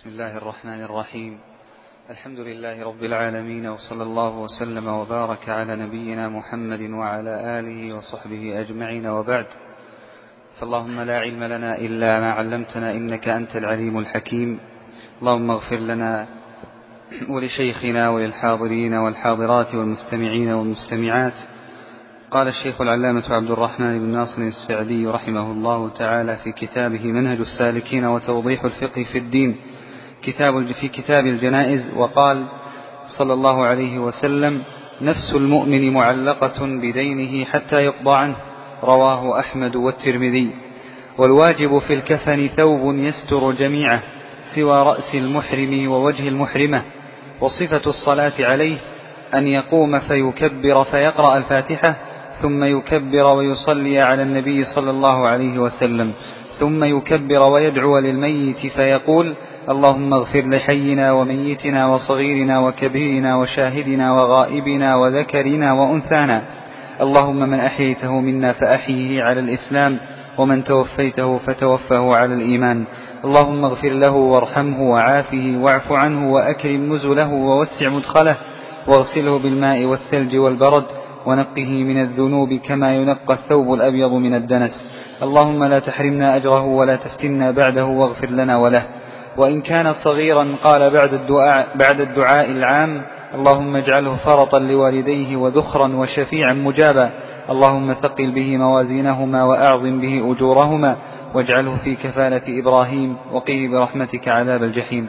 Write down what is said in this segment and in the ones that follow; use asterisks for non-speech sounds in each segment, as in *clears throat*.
بسم الله الرحمن الرحيم. الحمد لله رب العالمين وصلى الله وسلم وبارك على نبينا محمد وعلى آله وصحبه أجمعين وبعد. فاللهم لا علم لنا إلا ما علمتنا إنك أنت العليم الحكيم. اللهم اغفر لنا ولشيخنا وللحاضرين والحاضرات والمستمعين والمستمعات. قال الشيخ العلامة عبد الرحمن بن ناصر السعدي رحمه الله تعالى في كتابه منهج السالكين وتوضيح الفقه في الدين. كتاب في كتاب الجنائز وقال صلى الله عليه وسلم نفس المؤمن معلقة بدينه حتى يقضى عنه. رواه أحمد والترمذي. والواجب في الكفن ثوب يستر جميعه سوى رأس المحرم ووجه المحرمة وصفة الصلاة عليه أن يقوم فيكبر فيقرأ الفاتحة ثم يكبر ويصلي على النبي صلى الله عليه وسلم ثم يكبر ويدعو للميت فيقول اللهم اغفر لحينا وميتنا وصغيرنا وكبيرنا وشاهدنا وغائبنا وذكرنا وأنثانا. اللهم من أحييته منا فأحيه على الإسلام ومن توفيته فتوفه على الإيمان. اللهم اغفر له وارحمه وعافه واعف عنه وأكرم نزله ووسع مدخله. واغسله بالماء والثلج والبرد ونقه من الذنوب كما ينقى الثوب الأبيض من الدنس. اللهم لا تحرمنا أجره ولا تفتنا بعده واغفر لنا وله. وإن كان صغيرا قال بعد الدعاء, بعد الدعاء العام اللهم اجعله فرطا لوالديه وذخرا وشفيعا مجابا. اللهم ثقل به موازينهما وأعظم به أجورهما واجعله في كفالة إبراهيم وقيه برحمتك عذاب الجحيم.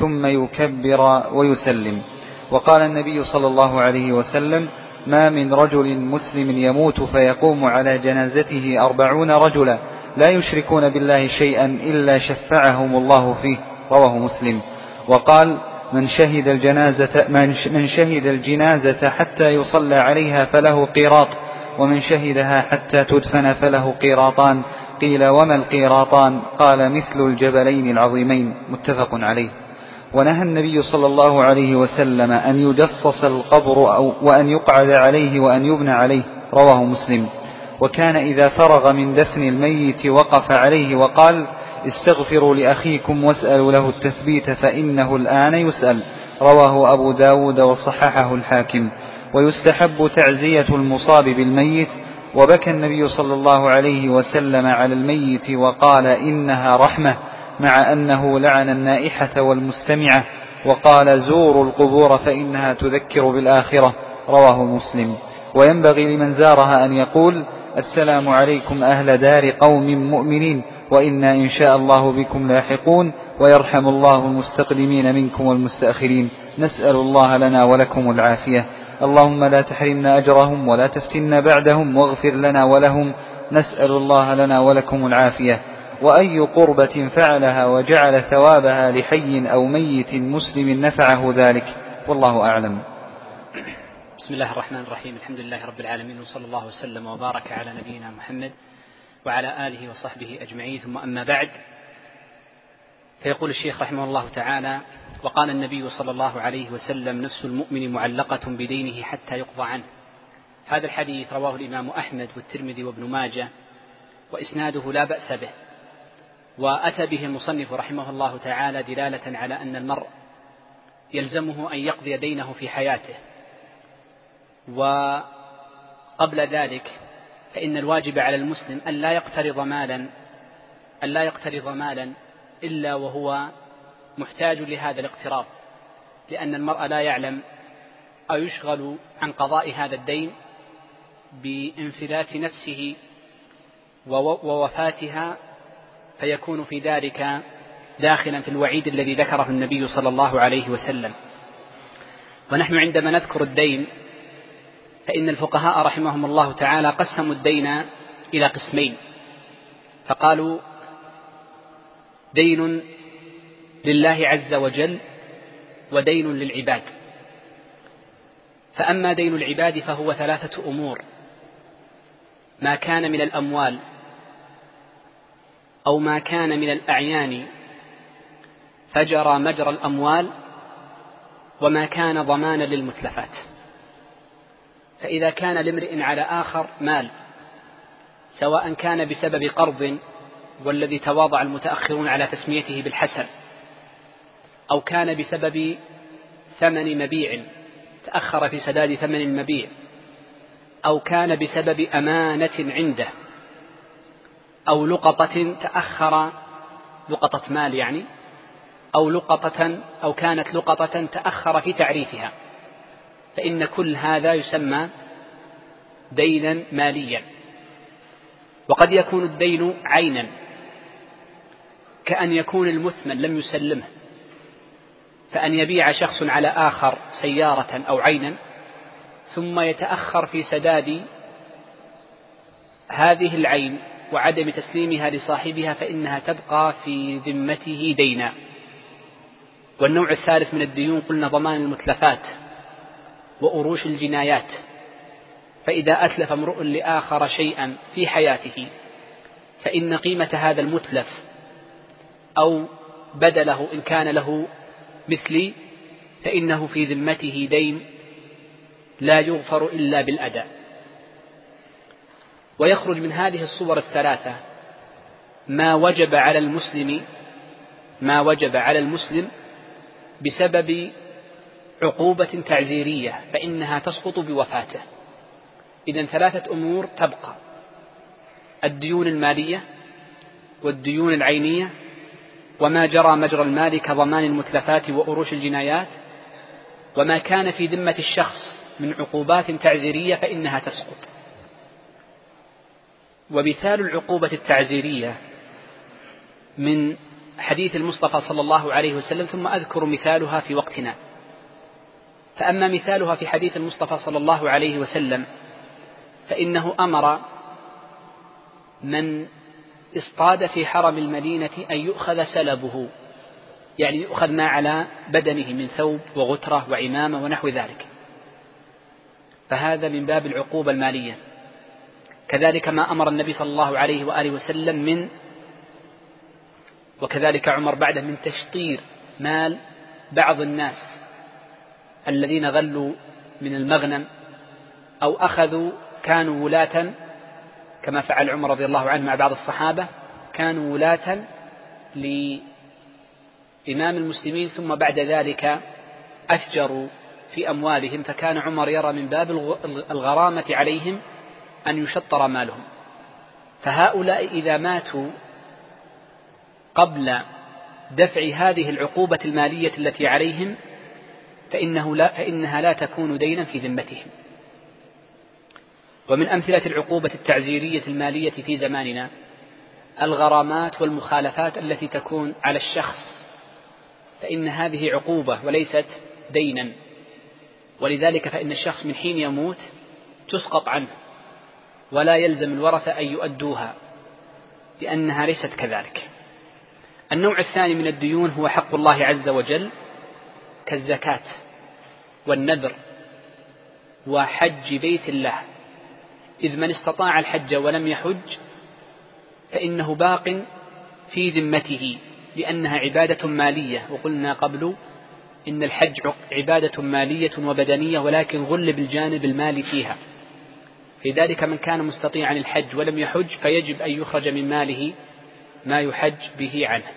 ثم يكبر ويسلم. وقال النبي صلى الله عليه وسلم ما من رجل مسلم يموت فيقوم على جنازته أربعون رجلا لا يشركون بالله شيئا إلا شفعهم الله فيه رواه مسلم. وقال من شهد الجنازة من شهد الجنازة حتى يصلى عليها فله قيراط ومن شهدها حتى تدفن فله قيراطان قيل وما القيراطان؟ قال مثل الجبلين العظيمين. متفق عليه. ونهى النبي صلى الله عليه وسلم أن يجصص القبر أو وأن يقعد عليه وأن يبنى عليه رواه مسلم. وكان إذا فرغ من دفن الميت وقف عليه وقال استغفروا لأخيكم واسألوا له التثبيت فإنه الآن يسأل. رواه أبو داود وصححه الحاكم. ويستحب تعزية المصاب بالميت. وبكى النبي صلى الله عليه وسلم على الميت وقال إنها رحمة مع أنه لعن النائحة والمستمعة. وقال زوروا القبور فإنها تذكر بالآخرة. رواه مسلم. وينبغي لمن زارها أن يقول السلام عليكم أهل دار قوم مؤمنين وإنا إن شاء الله بكم لاحقون ويرحم الله المستقدمين منكم والمستأخرين. نسأل الله لنا ولكم العافية. اللهم لا تحرمنا أجرهم ولا تفتنا بعدهم واغفر لنا ولهم. نسأل الله لنا ولكم العافية. وأي قربة فعلها وجعل ثوابها لحي أو ميت مسلم نفعه ذلك. والله أعلم. بسم الله الرحمن الرحيم. الحمد لله رب العالمين وصلى الله وسلم وبارك على نبينا محمد وعلى آله وصحبه أجمعين. ثم أما بعد فيقول الشيخ رحمه الله تعالى وقال النبي صلى الله عليه وسلم نفس المؤمن معلقة بدينه حتى يقضى عنه. هذا الحديث رواه الإمام أحمد والترمذي وابن ماجه وإسناده لا بأس به. وأتى به المصنف رحمه الله تعالى دلالة على أن المرء يلزمه أن يقضي دينه في حياته. وقبل ذلك فإن الواجب على المسلم أن لا يقترض مالا أن لا يقترض مالا إلا وهو محتاج لهذا الاقتراض لأن المرء لا يعلم أو يشغل عن قضاء هذا الدين بانفلات نفسه ووفاتها فيكون في ذلك داخلا في الوعيد الذي ذكره النبي صلى الله عليه وسلم. ونحن عندما نذكر الدين فإن الفقهاء رحمهم الله تعالى قسموا الدين إلى قسمين. فقالوا دين لله عز وجل ودين للعباد. فأما دين العباد فهو ثلاثة أمور. ما كان من الأموال أو ما كان من الأعيان فجرى مجرى الأموال وما كان ضمانا للمتلفات. فإذا كان لامرئ على آخر مال سواء كان بسبب قرض والذي تواضع المتأخرون على تسميته بالحسن أو كان بسبب ثمن مبيع تأخر في سداد ثمن المبيع أو كان بسبب أمانة عنده أو لقطة تأخر لقطة مال يعني أو لقطة أو كانت لقطة تأخر في تعريفها. فإن كل هذا يسمى دينا ماليا. وقد يكون الدين عينا كأن يكون المثمن لم يسلمه فأن يبيع شخص على آخر سيارة أو عينا ثم يتأخر في سداد هذه العين وعدم تسليمها لصاحبها فإنها تبقى في ذمته دينا. والنوع الثالث من الديون قلنا ضمان المتلفات. وأروش الجنايات فإذا أتلف امرؤ لآخر شيئا في حياته فإن قيمة هذا المتلف أو بدله إن كان له مثلي فإنه في ذمته دين لا يغفر إلا بالأداء ويخرج من هذه الصور الثلاثة ما وجب على المسلم ما وجب على المسلم بسبب عقوبة تعزيرية فإنها تسقط بوفاته. إذا ثلاثة أمور تبقى. الديون المالية والديون العينية وما جرى مجرى المال كضمان المتلفات وأروش الجنايات وما كان في ذمة الشخص من عقوبات تعزيرية فإنها تسقط. ومثال العقوبة التعزيرية من حديث المصطفى صلى الله عليه وسلم ثم أذكر مثالها في وقتنا. فأما مثالها في حديث المصطفى صلى الله عليه وسلم فإنه أمر من اصطاد في حرم المدينة أن يؤخذ سلبه يعني يؤخذ ما على بدنه من ثوب وغترة وعمامة ونحو ذلك. فهذا من باب العقوبة المالية. كذلك ما أمر النبي صلى الله عليه وآله وسلم من وكذلك عمر بعده من تشطير مال بعض الناس الذين غلوا من المغنم أو أخذوا كانوا ولاة كما فعل عمر رضي الله عنه مع بعض الصحابة كانوا ولاة لإمام المسلمين ثم بعد ذلك أفجروا في أموالهم فكان عمر يرى من باب الغرامة عليهم أن يشطر مالهم. فهؤلاء إذا ماتوا قبل دفع هذه العقوبة المالية التي عليهم فإنه لا فإنها لا تكون دينا في ذمتهم. ومن أمثلة العقوبة التعزيرية المالية في زماننا الغرامات والمخالفات التي تكون على الشخص فإن هذه عقوبة وليست دينا. ولذلك فإن الشخص من حين يموت تسقط عنه ولا يلزم الورثة أن يؤدوها لأنها ليست كذلك. النوع الثاني من الديون هو حق الله عز وجل كالزكاة. والنذر وحج بيت الله. إذ من استطاع الحج ولم يحج فإنه باق في ذمته لأنها عبادة مالية. وقلنا قبل إن الحج عبادة مالية وبدنية ولكن غلب الجانب المالي فيها. لذلك من كان مستطيعا الحج ولم يحج فيجب أن يخرج من ماله ما يحج به عنه.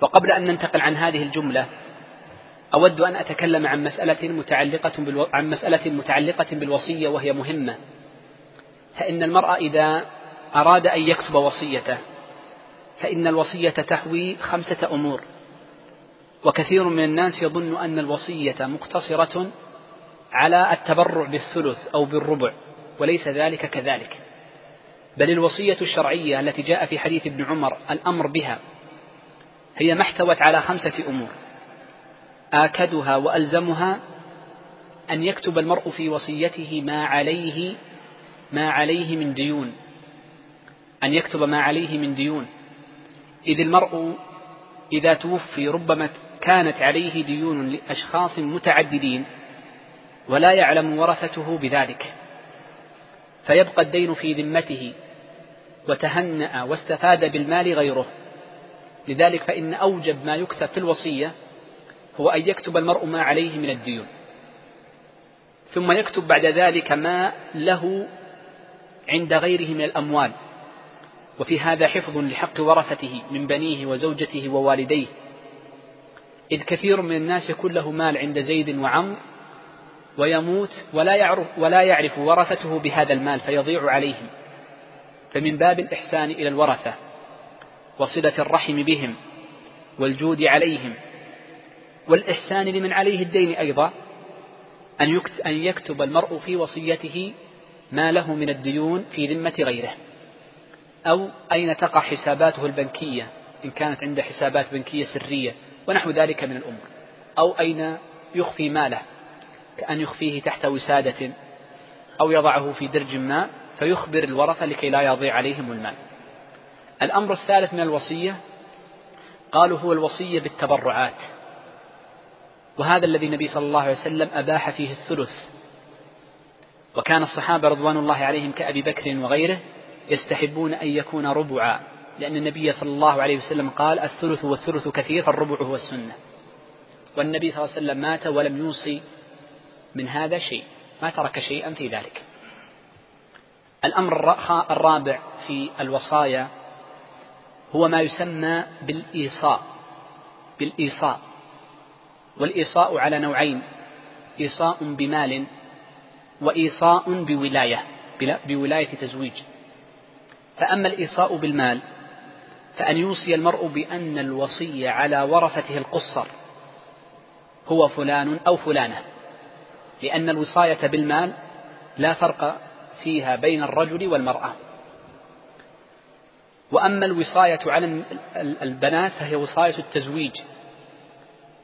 وقبل أن ننتقل عن هذه الجملة أود أن أتكلم عن مسألة متعلقة بالو... عن مسألة متعلقة بالوصية وهي مهمة. فإن المرء إذا أراد أن يكتب وصيته فإن الوصية تحوي خمسة أمور. وكثير من الناس يظن أن الوصية مقتصرة على التبرع بالثلث أو بالربع وليس ذلك كذلك. بل الوصية الشرعية التي جاء في حديث ابن عمر الأمر بها هي ما احتوت على خمسة أمور. آكدها وألزمها أن يكتب المرء في وصيته ما عليه ما عليه من ديون. أن يكتب ما عليه من ديون. إذ المرء إذا توفي ربما كانت عليه ديون لأشخاص متعددين ولا يعلم ورثته بذلك. فيبقى الدين في ذمته وتهنأ واستفاد بالمال غيره. لذلك فإن أوجب ما يكتب في الوصية هو أن يكتب المرء ما عليه من الديون. ثم يكتب بعد ذلك ما له عند غيره من الأموال. وفي هذا حفظ لحق ورثته من بنيه وزوجته ووالديه. إذ كثير من الناس يكون له مال عند زيد وعمر ويموت ولا يعرف ولا يعرف ورثته بهذا المال فيضيع عليهم. فمن باب الإحسان إلى الورثة وصلة الرحم بهم والجود عليهم والإحسان لمن عليه الدين أيضا أن يكتب المرء في وصيته ما له من الديون في ذمة غيره. أو أين تقع حساباته البنكية إن كانت عنده حسابات بنكية سرية ونحو ذلك من الأمور. أو أين يخفي ماله كأن يخفيه تحت وسادة أو يضعه في درج ما فيخبر الورثة لكي لا يضيع عليهم المال. الأمر الثالث من الوصية قالوا هو الوصية بالتبرعات. وهذا الذي النبي صلى الله عليه وسلم أباح فيه الثلث. وكان الصحابة رضوان الله عليهم كأبي بكر وغيره يستحبون أن يكون ربعا لأن النبي صلى الله عليه وسلم قال الثلث والثلث كثير فالربع هو السنة. والنبي صلى الله عليه وسلم مات ولم يوصي من هذا شيء ما ترك شيئا في ذلك. الأمر الرابع في الوصايا هو ما يسمى بالإيصاء بالإيصاء. والإيصاء على نوعين. إيصاء بمال وإيصاء بولاية بولاية تزويج. فأما الإيصاء بالمال فأن يوصي المرء بأن الوصي على ورثته القصر هو فلان أو فلانة. لأن الوصاية بالمال لا فرق فيها بين الرجل والمرأة. وأما الوصاية على البنات فهي وصاية التزويج.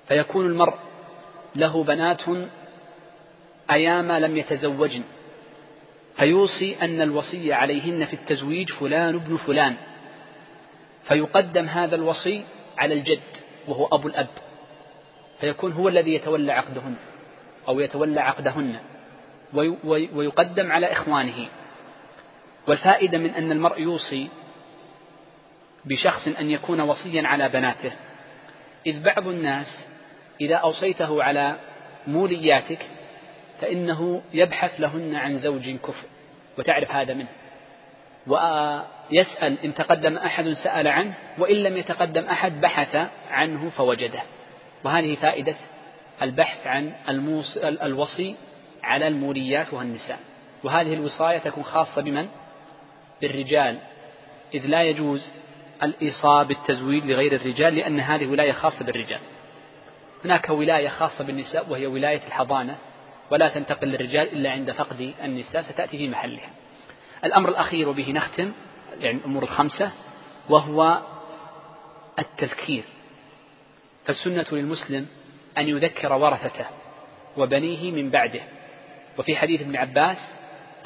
فيكون المرء له بنات أيام لم يتزوجن. فيوصي أن الوصي عليهن في التزويج فلان ابن فلان. فيقدم هذا الوصي على الجد وهو أبو الأب. فيكون هو الذي يتولى عقدهن أو يتولى عقدهن. ويقدم على إخوانه. والفائدة من أن المرء يوصي بشخص أن يكون وصيا على بناته. إذ بعض الناس إذا أوصيته على مولياتك فإنه يبحث لهن عن زوج كفء وتعرف هذا منه. ويسأل إن تقدم أحد سأل عنه وإن لم يتقدم أحد بحث عنه فوجده. وهذه فائدة البحث عن الموص... الوصي على الموليات والنساء. وهذه الوصاية تكون خاصة بمن؟ بالرجال. إذ لا يجوز الإيصاء بالتزويج لغير الرجال لأن هذه ولاية خاصة بالرجال. هناك ولاية خاصة بالنساء وهي ولاية الحضانة ولا تنتقل للرجال إلا عند فقد النساء ستأتي في محلها. الأمر الأخير وبه نختم يعني الأمور الخمسة وهو التذكير. فالسنة للمسلم أن يذكر ورثته وبنيه من بعده. وفي حديث ابن عباس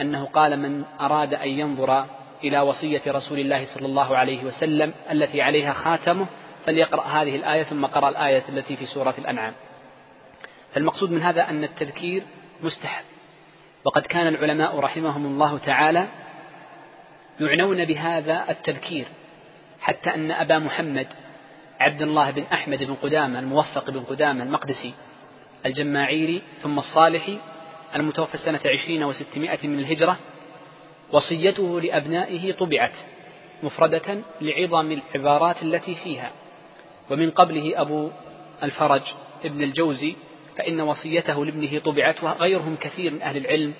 أنه قال من أراد أن ينظر إلى وصية رسول الله صلى الله عليه وسلم التي عليها خاتمه فليقرأ هذه الآية ثم قرأ الآية التي في سورة الأنعام. فالمقصود من هذا أن التذكير مستحب. وقد كان العلماء رحمهم الله تعالى يعنون بهذا التذكير حتى أن أبا محمد عبد الله بن أحمد بن قدامة الموفق بن قدامة المقدسي الجماعيري ثم الصالحي المتوفى سنة عشرين وستمائة من الهجرة وصيته لأبنائه طبعت مفردة لعظم العبارات التي فيها. ومن قبله أبو الفرج ابن الجوزي فإن وصيته لابنه طبعت وغيرهم كثير من أهل العلم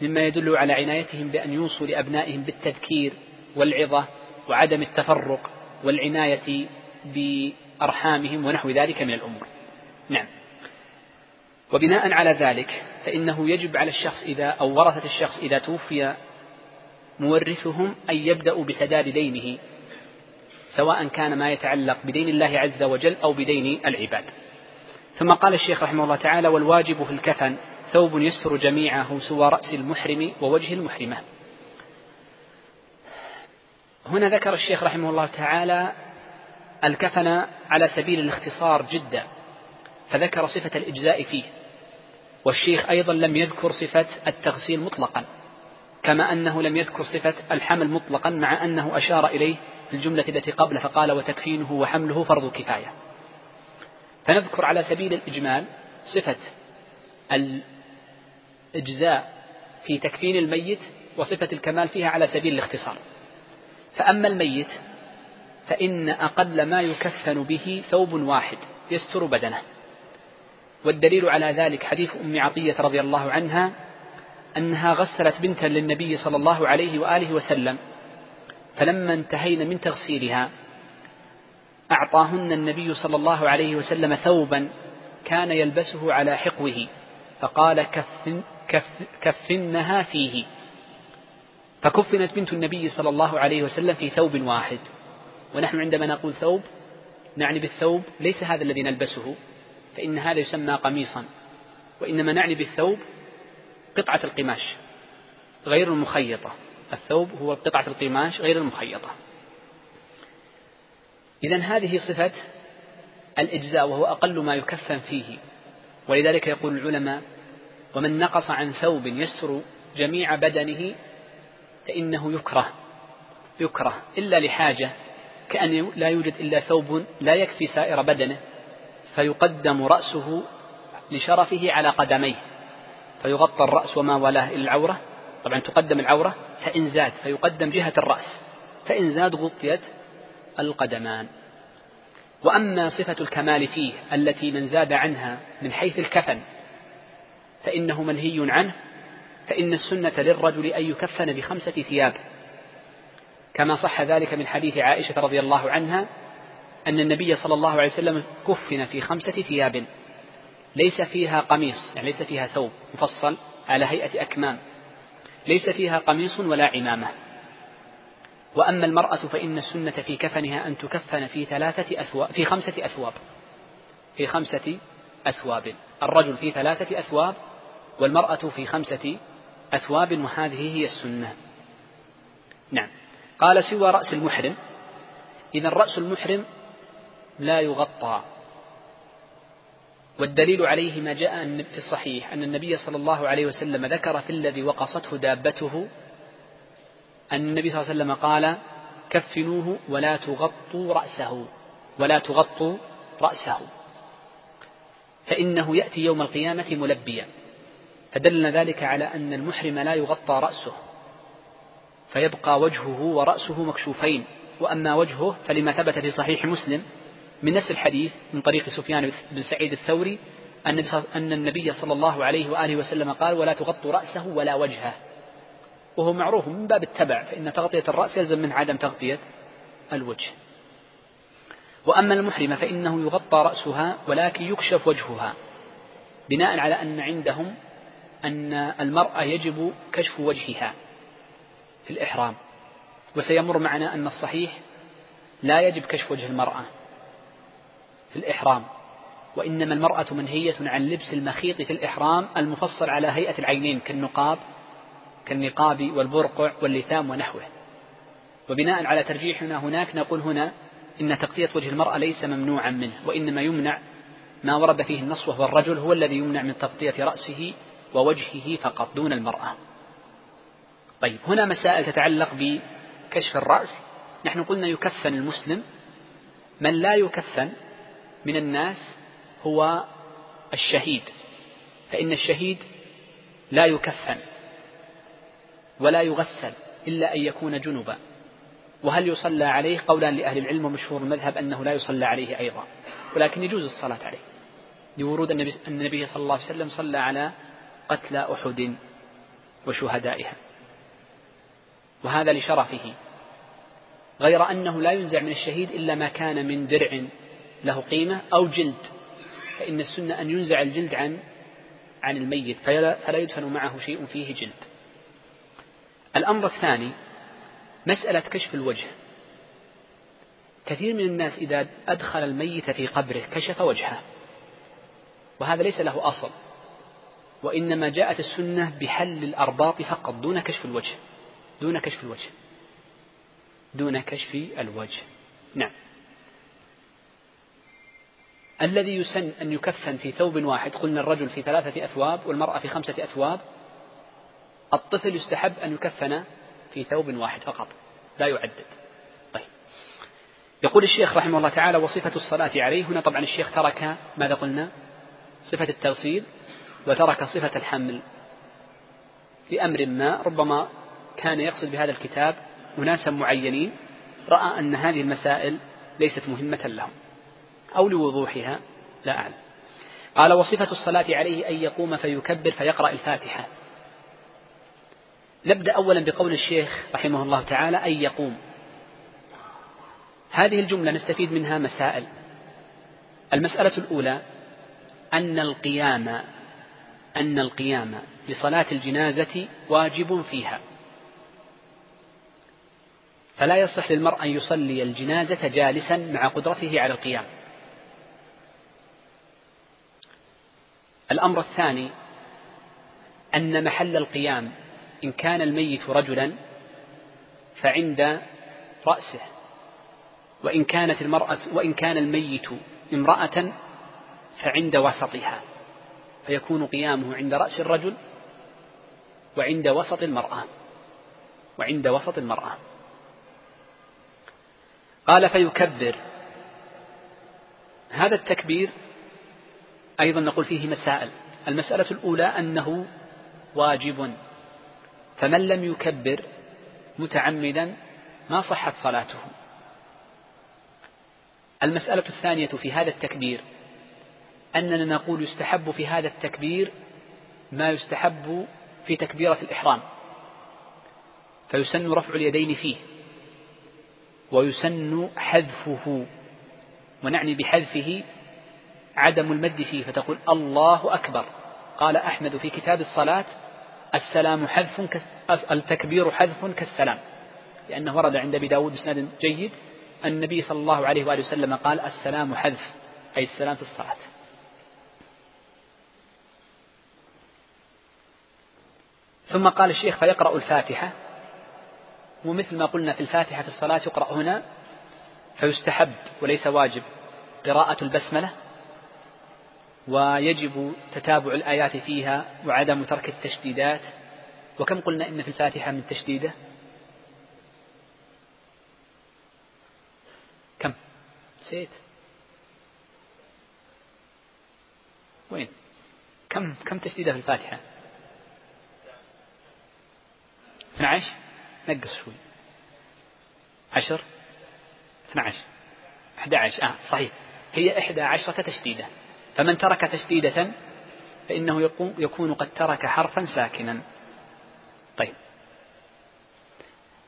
مما يدل على عنايتهم بأن يوصوا لأبنائهم بالتذكير والعظة وعدم التفرق والعناية بأرحامهم ونحو ذلك من الأمور. نعم. وبناء على ذلك فإنه يجب على الشخص إذا أو ورثة الشخص إذا توفي مورثهم أن يبدأوا بسداد دينه. سواء كان ما يتعلق بدين الله عز وجل أو بدين العباد. ثم قال الشيخ رحمه الله تعالى والواجب في الكفن ثوب يستر جميعه سوى رأس المحرم ووجه المحرمة. هنا ذكر الشيخ رحمه الله تعالى الكفن على سبيل الاختصار جدا فذكر صفة الإجزاء فيه والشيخ أيضا لم يذكر صفة التغسيل مطلقا كما أنه لم يذكر صفة الحمل مطلقا مع أنه أشار إليه في الجملة التي قبل فقال وتكفينه وحمله فرض كفاية. فنذكر على سبيل الإجمال صفة الإجزاء في تكفين الميت وصفة الكمال فيها على سبيل الاختصار. فأما الميت فإن أقل ما يكفن به ثوب واحد يستر بدنه. والدليل على ذلك حديث أم عطية رضي الله عنها أنها غسلت بنتا للنبي صلى الله عليه وآله وسلم فلما انتهينا من تغسيلها أعطاهن النبي صلى الله عليه وسلم ثوبا كان يلبسه على حقوه فقال كفن كف كفنها فيه. فكفنت بنت النبي صلى الله عليه وسلم في ثوب واحد. ونحن عندما نقول ثوب نعني بالثوب ليس هذا الذي نلبسه فإن هذا يسمى قميصا. وإنما نعني بالثوب قطعة القماش غير المخيطة. الثوب هو قطعة القماش غير المخيطة. إذا هذه صفة الإجزاء وهو أقل ما يكفن فيه. ولذلك يقول العلماء ومن نقص عن ثوب يستر جميع بدنه فإنه يكره يكره إلا لحاجة كأن لا يوجد إلا ثوب لا يكفي سائر بدنه فيقدم رأسه لشرفه على قدميه فيغطى الرأس وما ولاه إلى العورة طبعا تقدم العورة فإن زاد فيقدم جهة الرأس فإن زاد غطيت القدمان. وأما صفة الكمال فيه التي من زاد عنها من حيث الكفن فإنه منهي عنه فإن السنة للرجل أن يكفن بخمسة ثياب. كما صح ذلك من حديث عائشة رضي الله عنها أن النبي صلى الله عليه وسلم كفن في خمسة ثياب ليس فيها قميص يعني ليس فيها ثوب مفصل على هيئة أكمام. ليس فيها قميص ولا عمامة. وأما المرأة فإن السنة في كفنها أن تكفن في ثلاثة أثواب في خمسة أثواب. في خمسة أثواب. الرجل في ثلاثة أثواب والمرأة في خمسة أثواب وهذه هي السنة. نعم. قال سوى رأس المحرم إذا رأس المحرم لا يغطى. والدليل عليه ما جاء في الصحيح أن النبي صلى الله عليه وسلم ذكر في الذي وقصته دابته أن النبي صلى الله عليه وسلم قال كفنوه ولا تغطوا رأسه ولا تغطوا رأسه فإنه يأتي يوم القيامة ملبيا. فدلنا ذلك على أن المحرم لا يغطى رأسه فيبقى وجهه ورأسه مكشوفين وأما وجهه فلما ثبت في صحيح مسلم من نفس الحديث من طريق سفيان بن سعيد الثوري أن النبي صلى الله عليه وآله وسلم قال ولا تغطوا رأسه ولا وجهه. وهو معروف من باب التبع فإن تغطية الرأس يلزم من عدم تغطية الوجه. وأما المحرمة فإنه يغطى رأسها ولكن يكشف وجهها بناء على أن عندهم أن المرأة يجب كشف وجهها في الإحرام. وسيمر معنا أن الصحيح لا يجب كشف وجه المرأة. في الإحرام. وإنما المرأة منهية عن لبس المخيط في الإحرام المفصل على هيئة العينين كالنقاب كالنقاب والبرقع واللثام ونحوه. وبناء على ترجيحنا هناك نقول هنا إن تغطية وجه المرأة ليس ممنوعا منه وإنما يمنع ما ورد فيه النص وهو الرجل هو الذي يمنع من تغطية رأسه ووجهه فقط دون المرأة. طيب هنا مسائل تتعلق بكشف الرأس. نحن قلنا يكفن المسلم. من لا يكفن من الناس هو الشهيد فإن الشهيد لا يكفن ولا يغسل إلا أن يكون جنبا. وهل يصلى عليه؟ قولا لأهل العلم ومشهور المذهب أنه لا يصلى عليه أيضا ولكن يجوز الصلاة عليه لورود النبي, النبي صلى الله عليه وسلم صلى على قتلى أحد وشهدائها. وهذا لشرفه غير أنه لا ينزع من الشهيد إلا ما كان من درع له قيمة أو جلد فإن السنة أن ينزع الجلد عن عن الميت فلا, فلا يدفن معه شيء فيه جلد. الأمر الثاني مسألة كشف الوجه. كثير من الناس إذا أدخل الميت في قبره كشف وجهه وهذا ليس له أصل وإنما جاءت السنة بحل الأرباط فقط دون كشف الوجه دون كشف الوجه دون كشف الوجه. نعم. الذي يسن أن يكفن في ثوب واحد قلنا الرجل في ثلاثة أثواب والمرأة في خمسة أثواب الطفل يستحب أن يكفن في ثوب واحد فقط لا يعدد. طيب. يقول الشيخ رحمه الله تعالى وصفة الصلاة عليه. هنا طبعا الشيخ ترك ماذا قلنا؟ صفة التوصيل وترك صفة الحمل لأمر ما ربما كان يقصد بهذا الكتاب أناسا معينين رأى أن هذه المسائل ليست مهمة لهم. أو لوضوحها لا أعلم. قال وصفة الصلاة عليه أن يقوم فيكبر فيقرأ الفاتحة. نبدأ أولا بقول الشيخ رحمه الله تعالى أن يقوم. هذه الجملة نستفيد منها مسائل. المسألة الأولى أن القيام أن القيام بصلاة الجنازة واجب فيها. فلا يصح للمرء أن يصلي الجنازة جالسا مع قدرته على القيام. الأمر الثاني أن محل القيام إن كان الميت رجلا فعند رأسه وإن كانت المرأة وإن كان الميت امرأة فعند وسطها فيكون قيامه عند رأس الرجل وعند وسط المرأة وعند وسط المرأة. قال فيكبر. هذا التكبير أيضا نقول فيه مسائل. المسألة الأولى أنه واجب. فمن لم يكبر متعمدا ما صحت صلاته. المسألة الثانية في هذا التكبير أننا نقول يستحب في هذا التكبير ما يستحب في تكبيرة الإحرام. فيسن رفع اليدين فيه ويسن حذفه. ونعني بحذفه عدم المد فيه فتقول الله أكبر. قال أحمد في كتاب الصلاة السلام حذف التكبير حذف كالسلام. لأنه ورد عند أبي داود بسند جيد النبي صلى الله عليه وآله وسلم قال السلام حذف أي السلام في الصلاة. ثم قال الشيخ فيقرأ الفاتحة ومثل ما قلنا في الفاتحة في الصلاة يقرأ هنا فيستحب وليس واجب قراءة البسملة ويجب تتابع الآيات فيها وعدم ترك التشديدات. وكم قلنا إن في الفاتحة من تشديدة؟ كم؟ نسيت. وين؟ كم؟ كم تشديدة في الفاتحة؟ 12 نقص شوي. 10 12 11 آه صحيح. هي إحدى عشرة تشديدة. فمن ترك تشديدة فإنه يكون قد ترك حرفا ساكنا. طيب.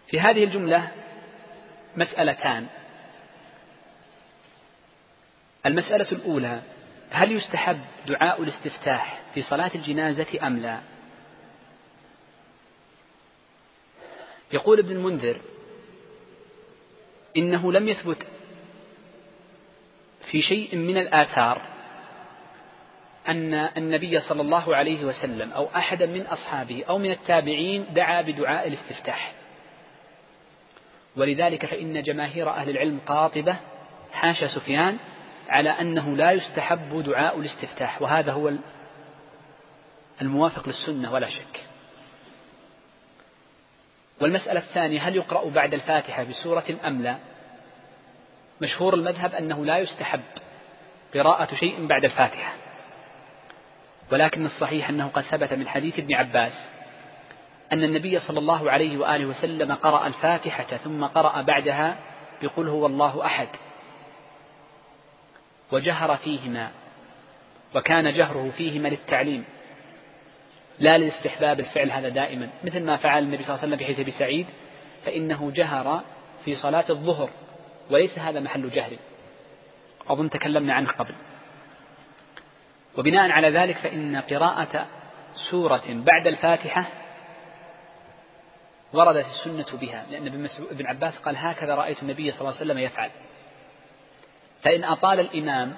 في هذه الجملة مسألتان. المسألة الأولى هل يستحب دعاء الاستفتاح في صلاة الجنازة أم لا؟ يقول ابن المنذر إنه لم يثبت في شيء من الآثار أن النبي صلى الله عليه وسلم أو أحدا من أصحابه أو من التابعين دعا بدعاء الاستفتاح. ولذلك فإن جماهير أهل العلم قاطبة حاشا سفيان على أنه لا يستحب دعاء الاستفتاح وهذا هو الموافق للسنة ولا شك. والمسألة الثانية هل يقرأ بعد الفاتحة بسورة أم لا؟ مشهور المذهب أنه لا يستحب قراءة شيء بعد الفاتحة. ولكن الصحيح أنه قد ثبت من حديث ابن عباس أن النبي صلى الله عليه وآله وسلم قرأ الفاتحة ثم قرأ بعدها بقل هو الله أحد وجهر فيهما وكان جهره فيهما للتعليم لا لاستحباب الفعل هذا دائما مثل ما فعل النبي صلى الله عليه وسلم في حديث أبي سعيد فإنه جهر في صلاة الظهر وليس هذا محل جهر أظن تكلمنا عنه قبل وبناء على ذلك فإن قراءة سورة بعد الفاتحة وردت السنة بها لأن ابن عباس قال هكذا رأيت النبي صلى الله عليه وسلم يفعل. فإن أطال الإمام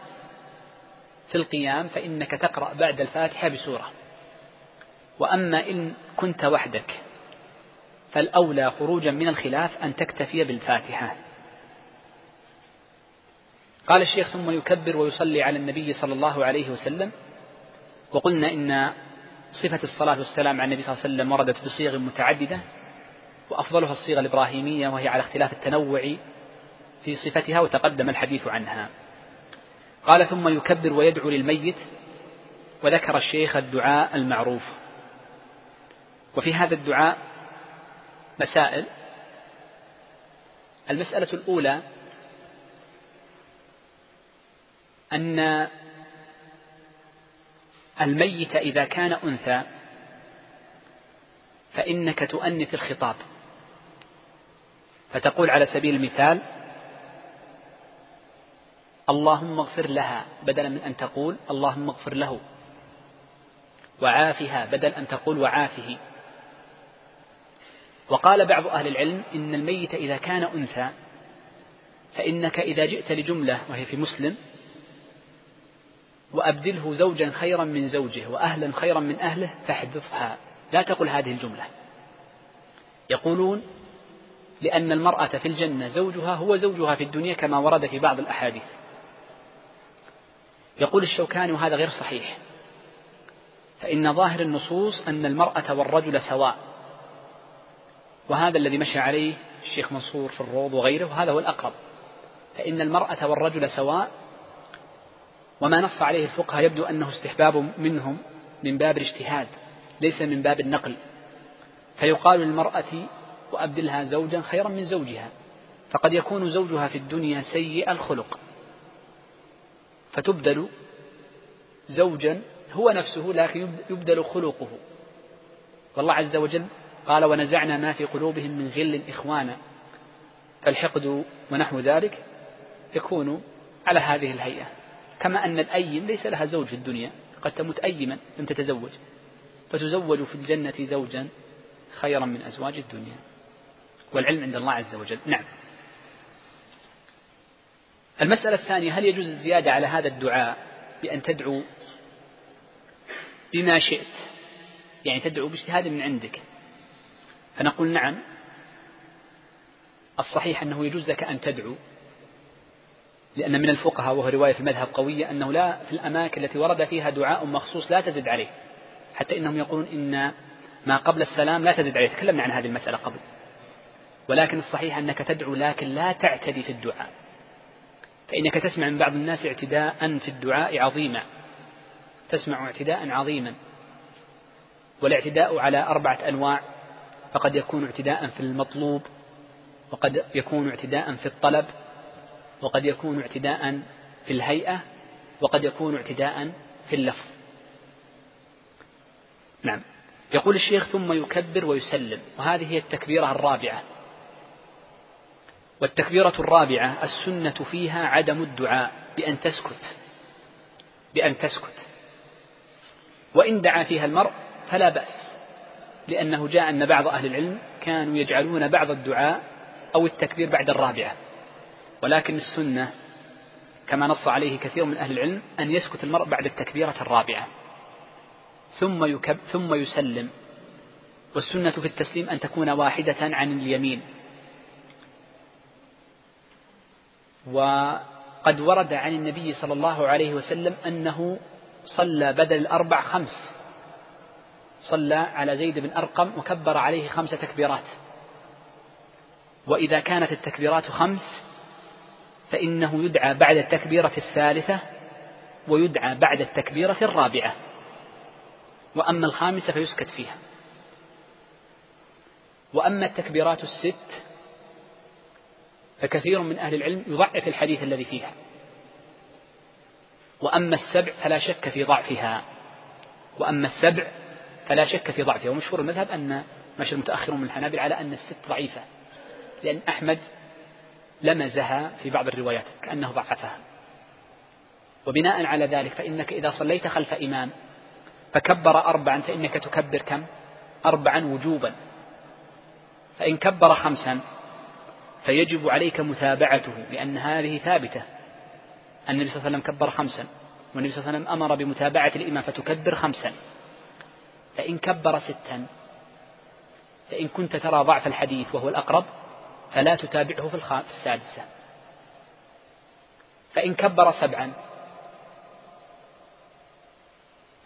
في القيام فإنك تقرأ بعد الفاتحة بسورة. وأما إن كنت وحدك فالأولى خروجا من الخلاف أن تكتفي بالفاتحة. قال الشيخ ثم يكبر ويصلي على النبي صلى الله عليه وسلم. وقلنا إن صفة الصلاة والسلام على النبي صلى الله عليه وسلم وردت بصيغ متعددة وأفضلها الصيغة الإبراهيمية وهي على اختلاف التنوع في صفتها وتقدم الحديث عنها. قال ثم يكبر ويدعو للميت وذكر الشيخ الدعاء المعروف. وفي هذا الدعاء مسائل. المسألة الأولى أن الميت إذا كان أنثى فإنك تؤنث الخطاب. فتقول على سبيل المثال اللهم اغفر لها بدلا من أن تقول اللهم اغفر له وعافها بدل أن تقول وعافه. وقال بعض أهل العلم إن الميت إذا كان أنثى فإنك إذا جئت لجملة وهي في مسلم وأبدله زوجا خيرا من زوجه وأهلا خيرا من أهله فاحذفها. لا تقل هذه الجملة. يقولون لأن المرأة في الجنة زوجها هو زوجها في الدنيا كما ورد في بعض الأحاديث. يقول الشوكاني وهذا غير صحيح. فإن ظاهر النصوص أن المرأة والرجل سواء. وهذا الذي مشى عليه الشيخ منصور في الروض وغيره وهذا هو الأقرب. فإن المرأة والرجل سواء وما نص عليه الفقهاء يبدو أنه استحباب منهم من باب الاجتهاد ليس من باب النقل. فيقال للمرأة وأبدلها زوجا خيرا من زوجها فقد يكون زوجها في الدنيا سيء الخلق. فتبدل زوجا هو نفسه لكن يبدل خلقه. والله عز وجل قال ونزعنا ما في قلوبهم من غل إخوانا. فالحقد ونحو ذلك يكون على هذه الهيئة. كما أن الأيم ليس لها زوج في الدنيا قد تموت أيما لم تتزوج. فتزوج في الجنة زوجا خيرا من أزواج الدنيا. والعلم عند الله عز وجل. نعم. المسألة الثانية هل يجوز الزيادة على هذا الدعاء بأن تدعو بما شئت؟ يعني تدعو باجتهاد من عندك. فنقول نعم. الصحيح أنه يجوز لك أن تدعو لأن من الفقهاء وهو رواية في المذهب قوية أنه لا في الأماكن التي ورد فيها دعاء مخصوص لا تزد عليه. حتى إنهم يقولون إن ما قبل السلام لا تزد عليه. تكلمنا عن هذه المسألة قبل. ولكن الصحيح أنك تدعو لكن لا تعتدي في الدعاء. فإنك تسمع من بعض الناس اعتداء في الدعاء عظيما. تسمع اعتداء عظيما. والاعتداء على أربعة أنواع. فقد يكون اعتداء في المطلوب وقد يكون اعتداء في الطلب وقد يكون اعتداء في الهيئة وقد يكون اعتداء في اللفظ نعم. يقول الشيخ ثم يكبر ويسلم وهذه هي التكبيرة الرابعة. والتكبيرة الرابعة السنة فيها عدم الدعاء بأن تسكت. بأن تسكت. وإن دعا فيها المرء فلا بأس لأنه جاء أن بعض أهل العلم كانوا يجعلون بعض الدعاء أو التكبير بعد الرابعة. ولكن السنة كما نص عليه كثير من أهل العلم أن يسكت المرء بعد التكبيرة الرابعة. ثم يكب ثم يسلم. والسنة في التسليم أن تكون واحدة عن اليمين. وقد ورد عن النبي صلى الله عليه وسلم أنه صلى بدل الأربع خمس. صلى على زيد بن أرقم وكبر عليه خمس تكبيرات. وإذا كانت التكبيرات خمس فإنه يدعى بعد التكبيرة الثالثة ويدعى بعد التكبيرة الرابعة. وأما الخامسة فيسكت فيها. وأما التكبيرات الست فكثير من أهل العلم يضعف الحديث الذي فيها. وأما السبع فلا شك في ضعفها. وأما السبع فلا شك في ضعفها. ومشهور المذهب أن مشى المتأخرون من الحنابل على أن الست ضعيفة. لأن أحمد لمزها في بعض الروايات كأنه ضعفها. وبناء على ذلك فإنك إذا صليت خلف إمام فكبر أربعا فإنك تكبر كم؟ أربعا وجوبا. فإن كبر خمسا فيجب عليك متابعته لأن هذه ثابتة. النبي صلى الله عليه وسلم كبر خمسا والنبي صلى الله عليه وسلم أمر بمتابعة الإمام فتكبر خمسا. فإن كبر ستا فإن كنت ترى ضعف الحديث وهو الأقرب فلا تتابعه في السادسة. فإن كبر سبعا.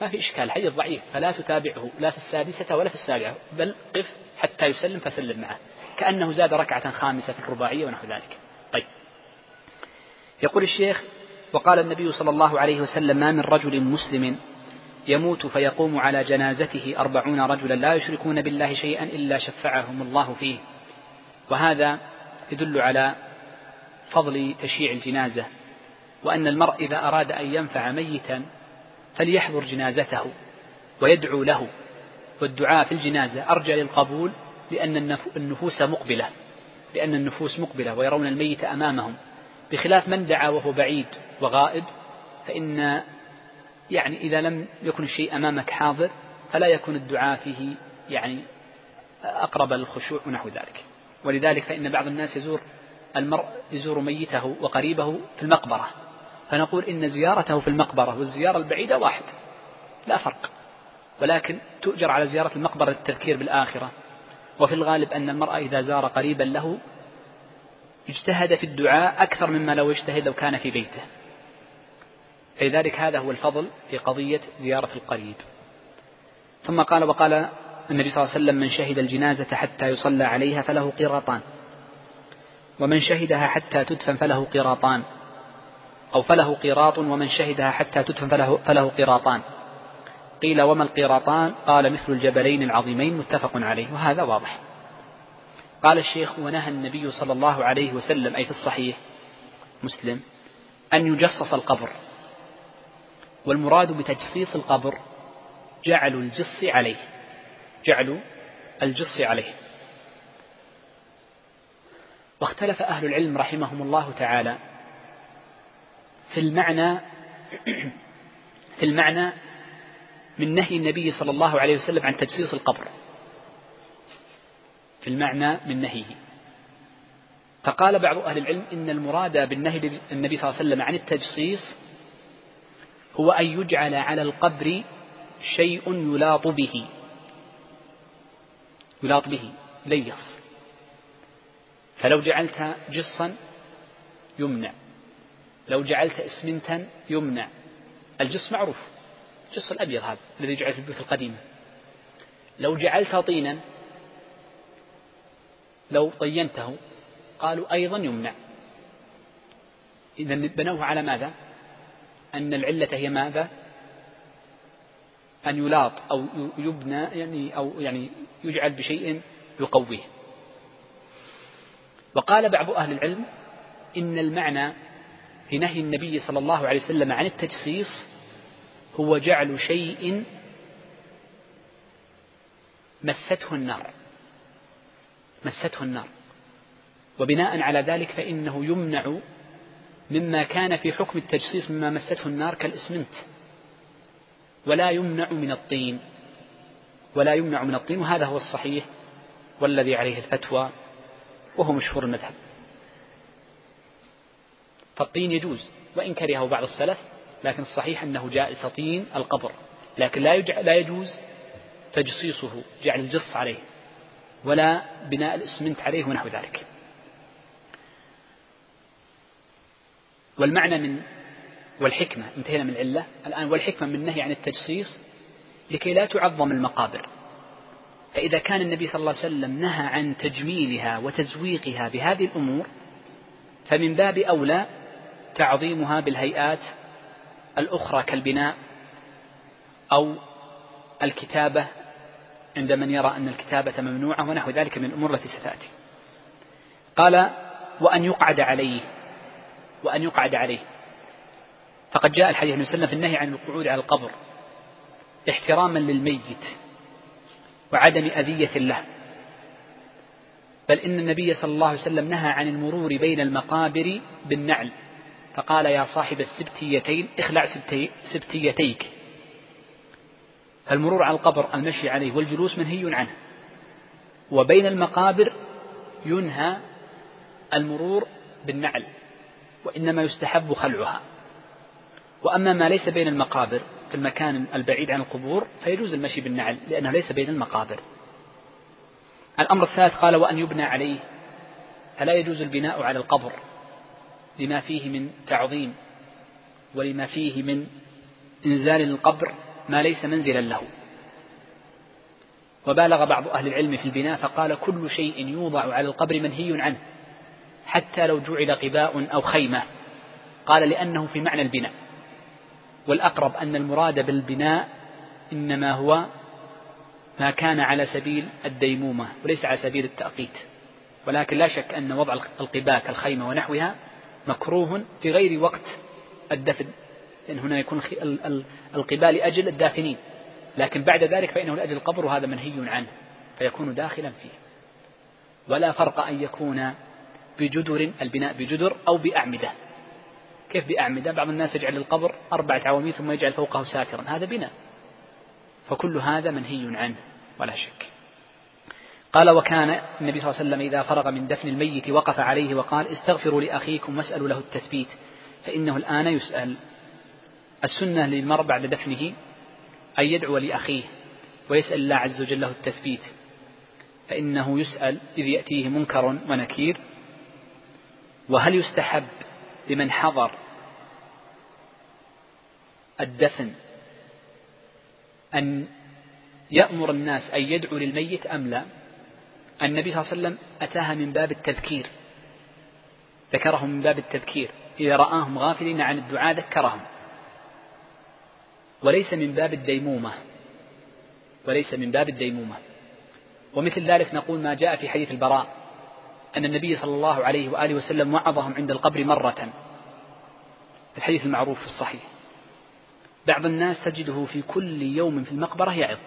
ما في إشكال حديث ضعيف. فلا تتابعه لا في السادسة ولا في السابعة بل قف حتى يسلم فسلم معه. كأنه زاد ركعة خامسة في الرباعية ونحو ذلك. طيب. يقول الشيخ وقال النبي صلى الله عليه وسلم ما من رجل مسلم يموت فيقوم على جنازته أربعون رجلا لا يشركون بالله شيئا إلا شفعهم الله فيه. وهذا يدل على فضل تشييع الجنازة وأن المرء إذا أراد أن ينفع ميتا فليحضر جنازته ويدعو له والدعاء في الجنازة أرجى للقبول لأن النفوس مقبلة لأن النفوس مقبلة ويرون الميت أمامهم. بخلاف من دعا وهو بعيد وغائب فإن يعني إذا لم يكن الشيء أمامك حاضر فلا يكون الدعاء فيه يعني أقرب للخشوع ونحو ذلك. ولذلك فإن بعض الناس يزور المرء يزور ميته وقريبه في المقبرة. فنقول إن زيارته في المقبرة والزيارة البعيدة واحد لا فرق. ولكن تؤجر على زيارة المقبرة للتذكير بالآخرة. وفي الغالب أن المرأة إذا زار قريبا له اجتهد في الدعاء أكثر مما لو اجتهد لو كان في بيته. فلذلك هذا هو الفضل في قضية زيارة القريب. ثم قال وقال النبي صلى الله عليه وسلم من شهد الجنازة حتى يصلى عليها فله قيراطان ومن شهدها حتى تدفن فله قيراطان أو فله قيراط ومن شهدها حتى تدفن فله, فله قيراطان قيل وما القيراطان قال مثل الجبلين العظيمين متفق عليه وهذا واضح. قال الشيخ ونهى النبي صلى الله عليه وسلم أي في الصحيح مسلم أن يجصص القبر. والمراد بتجصيص القبر جعل الجص عليه. جعل الجص عليه. واختلف أهل العلم رحمهم الله تعالى في المعنى *clears throat* في المعنى من نهي النبي صلى الله عليه وسلم عن تجصيص القبر. في المعنى من نهيه. فقال بعض أهل العلم إن المراد بالنهي النبي صلى الله عليه وسلم عن التجصيص هو أن يجعل على القبر شيء يلاط به. يلاط به ليص فلو جعلت جصا يمنع. لو جعلت اسمنتا يمنع. الجص معروف الجص الأبيض هذا الذي جعل في البيوت القديمة. لو جعلت طينا لو طينته قالوا أيضا يمنع. إذا بنوه على ماذا؟ أن العلة هي ماذا؟ أن يلاط أو يبنى يعني أو يعني يجعل بشيء يقويه. وقال بعض أهل العلم إن المعنى في نهي النبي صلى الله عليه وسلم عن التجصيص هو جعل شيء مسته النار مسته النار. وبناء على ذلك فإنه يمنع مما كان في حكم التجصيص مما مسته النار كالإسمنت. ولا يمنع من الطين. ولا يمنع من الطين وهذا هو الصحيح والذي عليه الفتوى وهو مشهور المذهب. فالطين يجوز وإن كرهه بعض السلف لكن الصحيح أنه جائز طين القبر. لكن لا لا يجوز تجصيصه جعل الجص عليه ولا بناء الإسمنت عليه ونحو ذلك. والمعنى من والحكمة. انتهينا من العلة. الآن والحكمة من النهي عن التجصيص لكي لا تعظم المقابر. فإذا كان النبي صلى الله عليه وسلم نهى عن تجميلها وتزويقها بهذه الأمور فمن باب أولى تعظيمها بالهيئات الأخرى كالبناء أو الكتابة عند من يرى أن الكتابة ممنوعة ونحو ذلك من الأمور التي ستأتي. قال وأن يقعد عليه وأن يقعد عليه. فقد جاء الحديث عن وسلم في النهي عن القعود على القبر احتراما للميت وعدم أذية له. بل إن النبي صلى الله عليه وسلم نهى عن المرور بين المقابر بالنعل فقال يا صاحب السبتيتين اخلع سبتيتيك. فالمرور على القبر المشي عليه والجلوس منهي عنه. وبين المقابر ينهى المرور بالنعل وإنما يستحب خلعها. وأما ما ليس بين المقابر في المكان البعيد عن القبور فيجوز المشي بالنعل لأنه ليس بين المقابر. الأمر الثالث قال وأن يبنى عليه. فلا يجوز البناء على القبر لما فيه من تعظيم ولما فيه من إنزال القبر ما ليس منزلا له. وبالغ بعض أهل العلم في البناء فقال كل شيء يوضع على القبر منهي عنه حتى لو جعل قباء أو خيمة. قال لأنه في معنى البناء. والأقرب أن المراد بالبناء إنما هو ما كان على سبيل الديمومة وليس على سبيل التأقيت. ولكن لا شك أن وضع القباء كالخيمة ونحوها مكروه في غير وقت الدفن. لأن هنا يكون القبال لأجل الدافنين. لكن بعد ذلك فإنه لأجل القبر وهذا منهي عنه فيكون داخلا فيه. ولا فرق أن يكون بجدر البناء بجدر أو بأعمدة. كيف بأعمدة بعض الناس يجعل القبر أربعة عواميد ثم يجعل فوقه ساترا. هذا بناء. فكل هذا منهي عنه ولا شك. قال وكان النبي صلى الله عليه وسلم إذا فرغ من دفن الميت وقف عليه وقال استغفروا لأخيكم واسألوا له التثبيت فإنه الآن يسأل. السنة للمرء بعد دفنه أن يدعو لأخيه ويسأل الله عز وجل له التثبيت فإنه يسأل إذ يأتيه منكر ونكير. وهل يستحب لمن حضر الدفن أن يأمر الناس أن يدعوا للميت أم لا؟ النبي صلى الله عليه وسلم أتاها من باب التذكير ذكرهم من باب التذكير إذا رآهم غافلين عن الدعاء ذكرهم وليس من باب الديمومة وليس من باب الديمومة. ومثل ذلك نقول ما جاء في حديث البراء. أن النبي صلى الله عليه وآله وسلم وعظهم عند القبر مرة الحديث المعروف في الصحيح. بعض الناس تجده في كل يوم في المقبرة يعظ.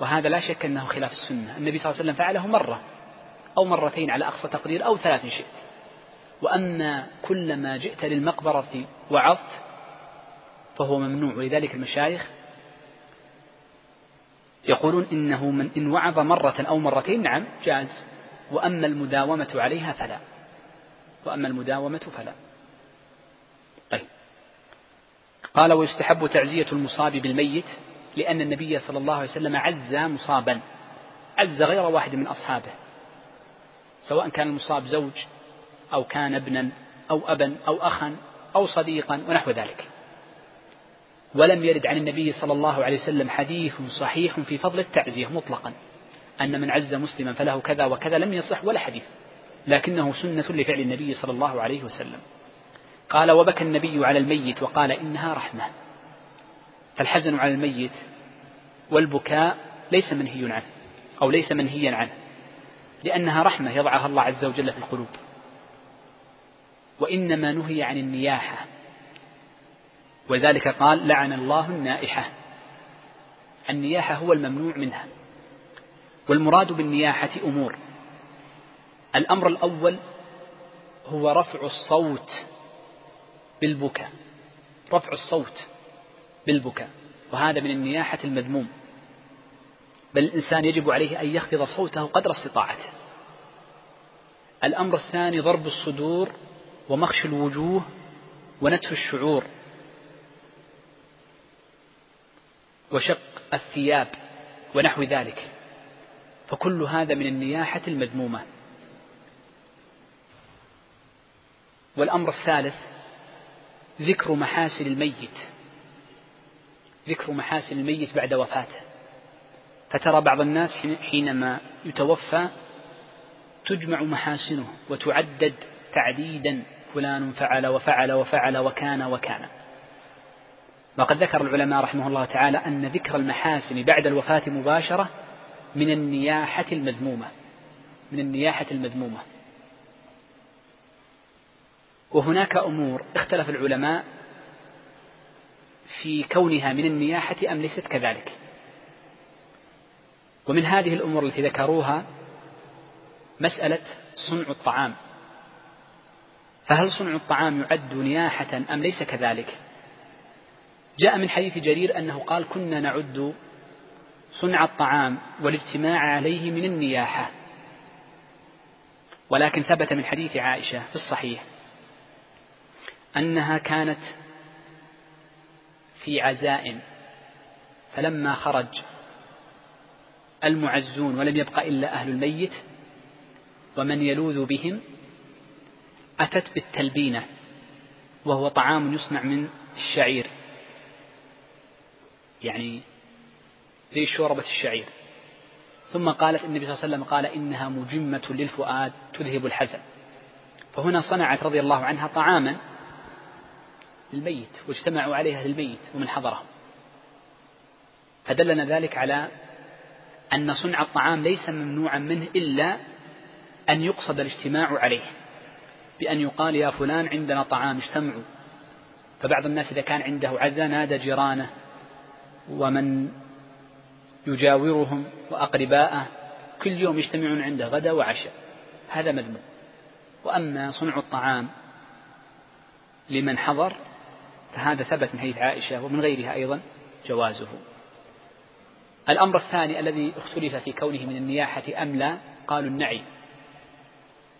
وهذا لا شك أنه خلاف السنة. النبي صلى الله عليه وسلم فعله مرة أو مرتين على أقصى تقدير أو ثلاث شئت. وأما كلما جئت للمقبرة وعظت فهو ممنوع. ولذلك المشايخ يقولون إنه من إن وعظ مرة أو مرتين نعم جاز وأما المداومة عليها فلا. وأما المداومة فلا. طيب. قال ويستحب تعزية المصاب بالميت لأن النبي صلى الله عليه وسلم عز مصابا. عز غير واحد من أصحابه. سواء كان المصاب زوج أو كان ابنا أو أبا أو أخا أو صديقا ونحو ذلك. ولم يرد عن النبي صلى الله عليه وسلم حديث صحيح في فضل التعزية مطلقا. أن من عز مسلما فله كذا وكذا لم يصح ولا حديث لكنه سنة لفعل النبي صلى الله عليه وسلم. قال وبكى النبي على الميت وقال إنها رحمة. فالحزن على الميت والبكاء ليس منهي عنه أو ليس منهيا عنه لأنها رحمة يضعها الله عز وجل في القلوب. وإنما نهي عن النياحة. ولذلك قال لعن الله النائحة. النياحة هو الممنوع منها. والمراد بالنياحة أمور. الأمر الأول هو رفع الصوت بالبكاء. رفع الصوت بالبكاء. وهذا من النياحة المذموم. بل الإنسان يجب عليه أن يخفض صوته قدر استطاعته. الأمر الثاني ضرب الصدور ومخش الوجوه ونتف الشعور. وشق الثياب ونحو ذلك. فكل هذا من النياحة المذمومة. والأمر الثالث ذكر محاسن الميت. ذكر محاسن الميت بعد وفاته. فترى بعض الناس حينما يتوفى تجمع محاسنه وتعدد تعديدا فلان فعل وفعل وفعل وكان وكان. وقد ذكر العلماء رحمه الله تعالى أن ذكر المحاسن بعد الوفاة مباشرة من النياحة المذمومة. من النياحة المذمومة. وهناك أمور اختلف العلماء في كونها من النياحة أم ليست كذلك. ومن هذه الأمور التي ذكروها مسألة صنع الطعام. فهل صنع الطعام يعد نياحة أم ليس كذلك؟ جاء من حديث جرير أنه قال كنا نعد صنع الطعام والاجتماع عليه من النياحة. ولكن ثبت من حديث عائشة في الصحيح أنها كانت في عزاء فلما خرج المعزون ولم يبق إلا أهل الميت ومن يلوذ بهم أتت بالتلبينة وهو طعام يصنع من الشعير. يعني زي شوربة الشعير. ثم قالت النبي صلى الله عليه وسلم قال إنها مجمة للفؤاد تذهب الحزن. فهنا صنعت رضي الله عنها طعاما للميت واجتمعوا عليها للميت ومن حضرهم. فدلنا ذلك على أن صنع الطعام ليس ممنوعا منه إلا أن يقصد الاجتماع عليه بأن يقال يا فلان عندنا طعام اجتمعوا. فبعض الناس إذا كان عنده عزا نادى جيرانه ومن يجاورهم وأقرباءه كل يوم يجتمعون عنده غدا وعشاء. هذا مذموم. وأما صنع الطعام لمن حضر فهذا ثبت من حديث عائشة ومن غيرها أيضا جوازه. الأمر الثاني الذي اختلف في كونه من النياحة أم لا قالوا النعي.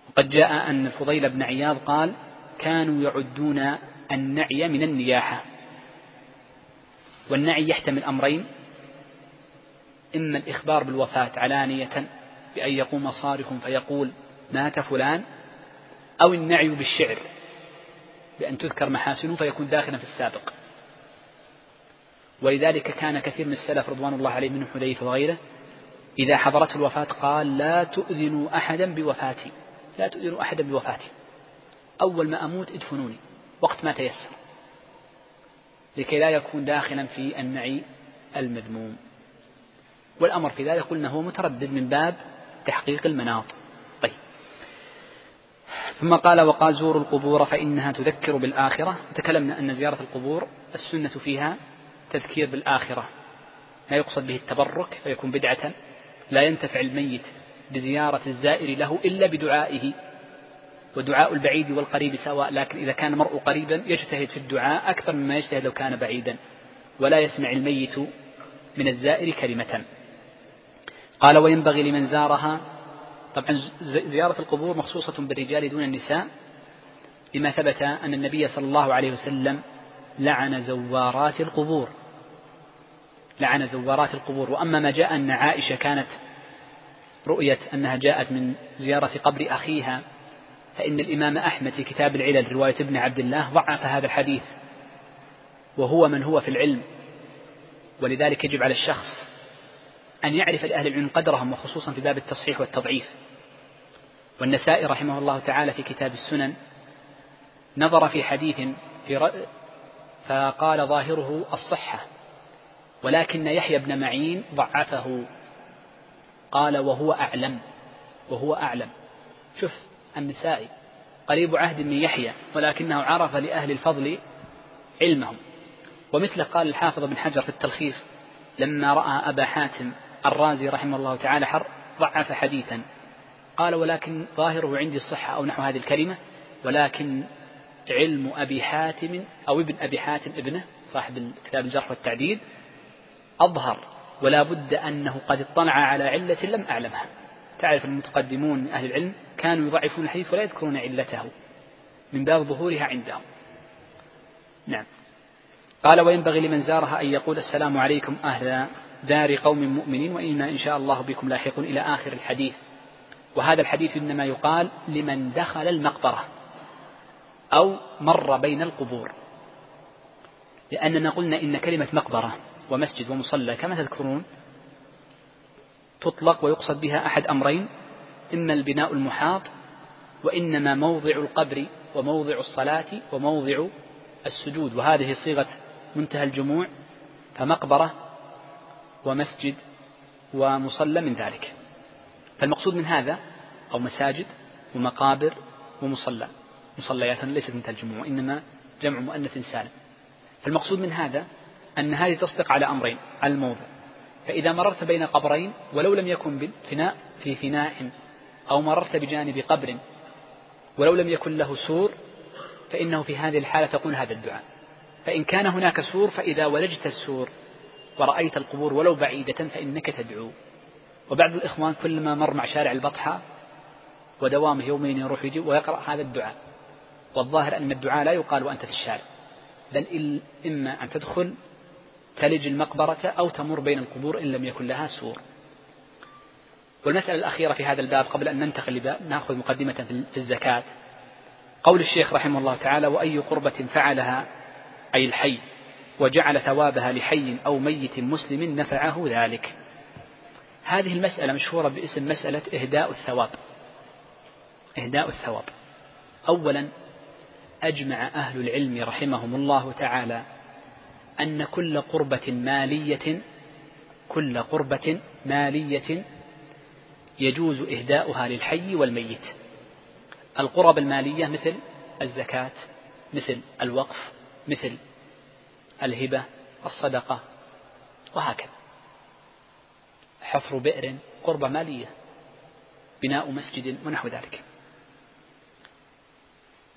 وقد جاء أن الفضيل بن عياض قال كانوا يعدون النعي من النياحة. والنعي يحتمل أمرين إما الإخبار بالوفاة علانية بأن يقوم صارخ فيقول مات فلان أو النعي بالشعر بأن تذكر محاسنه فيكون داخلا في السابق. ولذلك كان كثير من السلف رضوان الله عليهم من حذيفة وغيره إذا حضرته الوفاة قال لا تؤذنوا أحدا بوفاتي لا تؤذنوا أحدا بوفاتي. أول ما أموت ادفنوني وقت ما تيسر لكي لا يكون داخلا في النعي المذموم. والأمر في ذلك قلنا هو متردد من باب تحقيق المناط. طيب. ثم قال وقال زوروا القبور فإنها تذكر بالآخرة. وتكلمنا أن زيارة القبور السنة فيها تذكير بالآخرة. لا يقصد به التبرك فيكون بدعة. لا ينتفع الميت بزيارة الزائر له إلا بدعائه. ودعاء البعيد والقريب سواء لكن إذا كان المرء قريبا يجتهد في الدعاء أكثر مما يجتهد لو كان بعيدا. ولا يسمع الميت من الزائر كلمة. قال وينبغي لمن زارها. طبعا زيارة القبور مخصوصة بالرجال دون النساء. لما ثبت أن النبي صلى الله عليه وسلم لعن زوارات القبور. لعن زوارات القبور. وأما ما جاء أن عائشة كانت رؤية أنها جاءت من زيارة قبر أخيها فإن الإمام أحمد في كتاب العلل رواية ابن عبد الله ضعف هذا الحديث. وهو من هو في العلم. ولذلك يجب على الشخص أن يعرف لأهل العلم قدرهم وخصوصا في باب التصحيح والتضعيف. والنسائي رحمه الله تعالى في كتاب السنن نظر في حديث في فقال ظاهره الصحة ولكن يحيى بن معين ضعفه. قال وهو أعلم وهو أعلم. شوف النسائي قريب عهد من يحيى ولكنه عرف لأهل الفضل علمهم. ومثله قال الحافظ بن حجر في التلخيص لما رأى أبا حاتم الرازي رحمه الله تعالى حر ضعف حديثا. قال ولكن ظاهره عندي الصحة أو نحو هذه الكلمة ولكن علم أبي حاتم أو ابن أبي حاتم ابنه صاحب كتاب الجرح والتعديل أظهر ولا بد أنه قد اطلع على علة لم أعلمها. تعرف المتقدمون من أهل العلم كانوا يضعفون الحديث ولا يذكرون علته من باب ظهورها عندهم. نعم. قال وينبغي لمن زارها أن يقول السلام عليكم أهل دار قوم مؤمنين وإنا إن شاء الله بكم لاحقون إلى آخر الحديث. وهذا الحديث إنما يقال لمن دخل المقبرة أو مر بين القبور. لأننا قلنا إن كلمة مقبرة ومسجد ومصلى كما تذكرون تطلق ويقصد بها أحد أمرين إما البناء المحاط وإنما موضع القبر وموضع الصلاة وموضع السجود. وهذه صيغة منتهى الجموع فمقبرة ومسجد ومصلى من ذلك. فالمقصود من هذا أو مساجد ومقابر ومصلى. مصليات ليست منتهى الجموع وإنما جمع مؤنث سالم. فالمقصود من هذا أن هذه تصدق على أمرين. على الموضع. فإذا مررت بين قبرين ولو لم يكن فناء في فناء أو مررت بجانب قبر ولو لم يكن له سور فإنه في هذه الحالة تقول هذا الدعاء. فإن كان هناك سور فإذا ولجت السور ورأيت القبور ولو بعيدة فإنك تدعو. وبعض الإخوان كلما مر مع شارع البطحة ودوامه يومين يروح يجي ويقرأ هذا الدعاء. والظاهر أن الدعاء لا يقال وأنت في الشارع بل إما أن تدخل تلج المقبرة أو تمر بين القبور إن لم يكن لها سور. والمسألة الأخيرة في هذا الباب قبل أن ننتقل نأخذ مقدمة في الزكاة. قول الشيخ رحمه الله تعالى وأي قربة فعلها أي الحي؟ وجعل ثوابها لحي أو ميت مسلم نفعه ذلك. هذه المسألة مشهورة باسم مسألة إهداء الثواب. إهداء الثواب. أولا أجمع أهل العلم رحمهم الله تعالى أن كل قربة مالية كل قربة مالية يجوز إهداؤها للحي والميت. القرب المالية مثل الزكاة مثل الوقف مثل الهبة الصدقة وهكذا. حفر بئر قربة مالية بناء مسجد ونحو ذلك.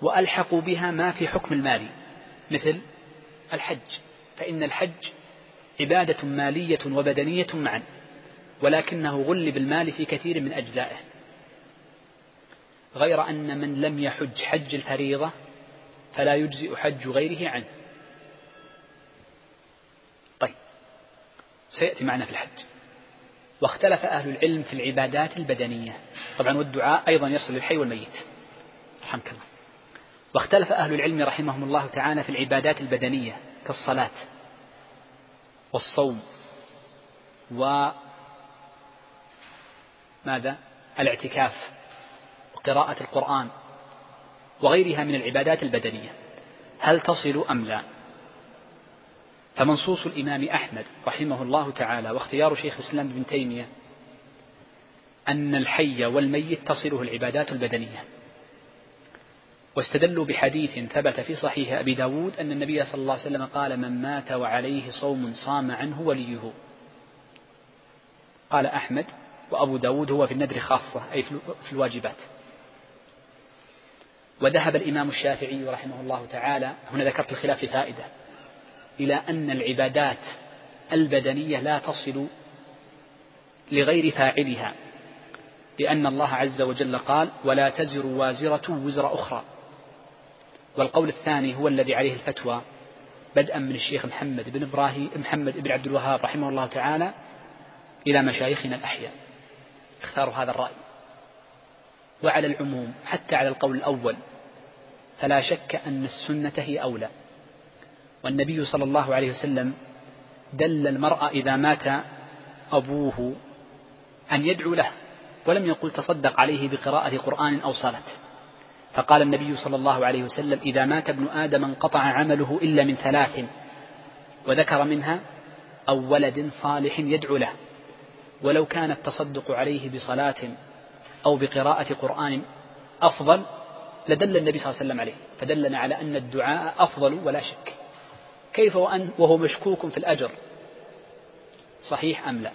وألحقوا بها ما في حكم المال مثل الحج. فإن الحج عبادة مالية وبدنية معا ولكنه غلب المال في كثير من أجزائه. غير أن من لم يحج حج الفريضة فلا يجزئ حج غيره عنه طيب سيأتي معنا في الحج. واختلف أهل العلم في العبادات البدنية. طبعا والدعاء أيضا يصل للحي والميت. رحمك الله. واختلف أهل العلم رحمهم الله تعالى في العبادات البدنية كالصلاة والصوم و ماذا؟ الاعتكاف وقراءة القرآن وغيرها من العبادات البدنية. هل تصل أم لا؟ فمنصوص الإمام أحمد رحمه الله تعالى واختيار شيخ الإسلام ابن تيمية أن الحي والميت تصله العبادات البدنية. واستدلوا بحديث ثبت في صحيح أبي داود أن النبي صلى الله عليه وسلم قال من مات وعليه صوم صام عنه وليه. قال أحمد وأبو داود هو في الندر خاصة أي في الواجبات. وذهب الإمام الشافعي رحمه الله تعالى هنا ذكرت الخلاف فائدة. إلى أن العبادات البدنية لا تصل لغير فاعلها لأن الله عز وجل قال ولا تزر وازرة وزر أخرى. والقول الثاني هو الذي عليه الفتوى بدءا من الشيخ محمد بن إبراهيم محمد بن عبد الوهاب رحمه الله تعالى إلى مشايخنا الأحياء. اختاروا هذا الرأي. وعلى العموم حتى على القول الأول فلا شك أن السنة هي أولى. والنبي صلى الله عليه وسلم دل المرأة إذا مات أبوه أن يدعو له ولم يقل تصدق عليه بقراءة قرآن أو صلاة. فقال النبي صلى الله عليه وسلم إذا مات ابن آدم انقطع عمله إلا من ثلاث وذكر منها أو ولد صالح يدعو له. ولو كان التصدق عليه بصلاة أو بقراءة قرآن أفضل لدل النبي صلى الله عليه وسلم عليه. فدلنا على أن الدعاء أفضل ولا شك. كيف وأن وهو مشكوك في الأجر؟ صحيح أم لا؟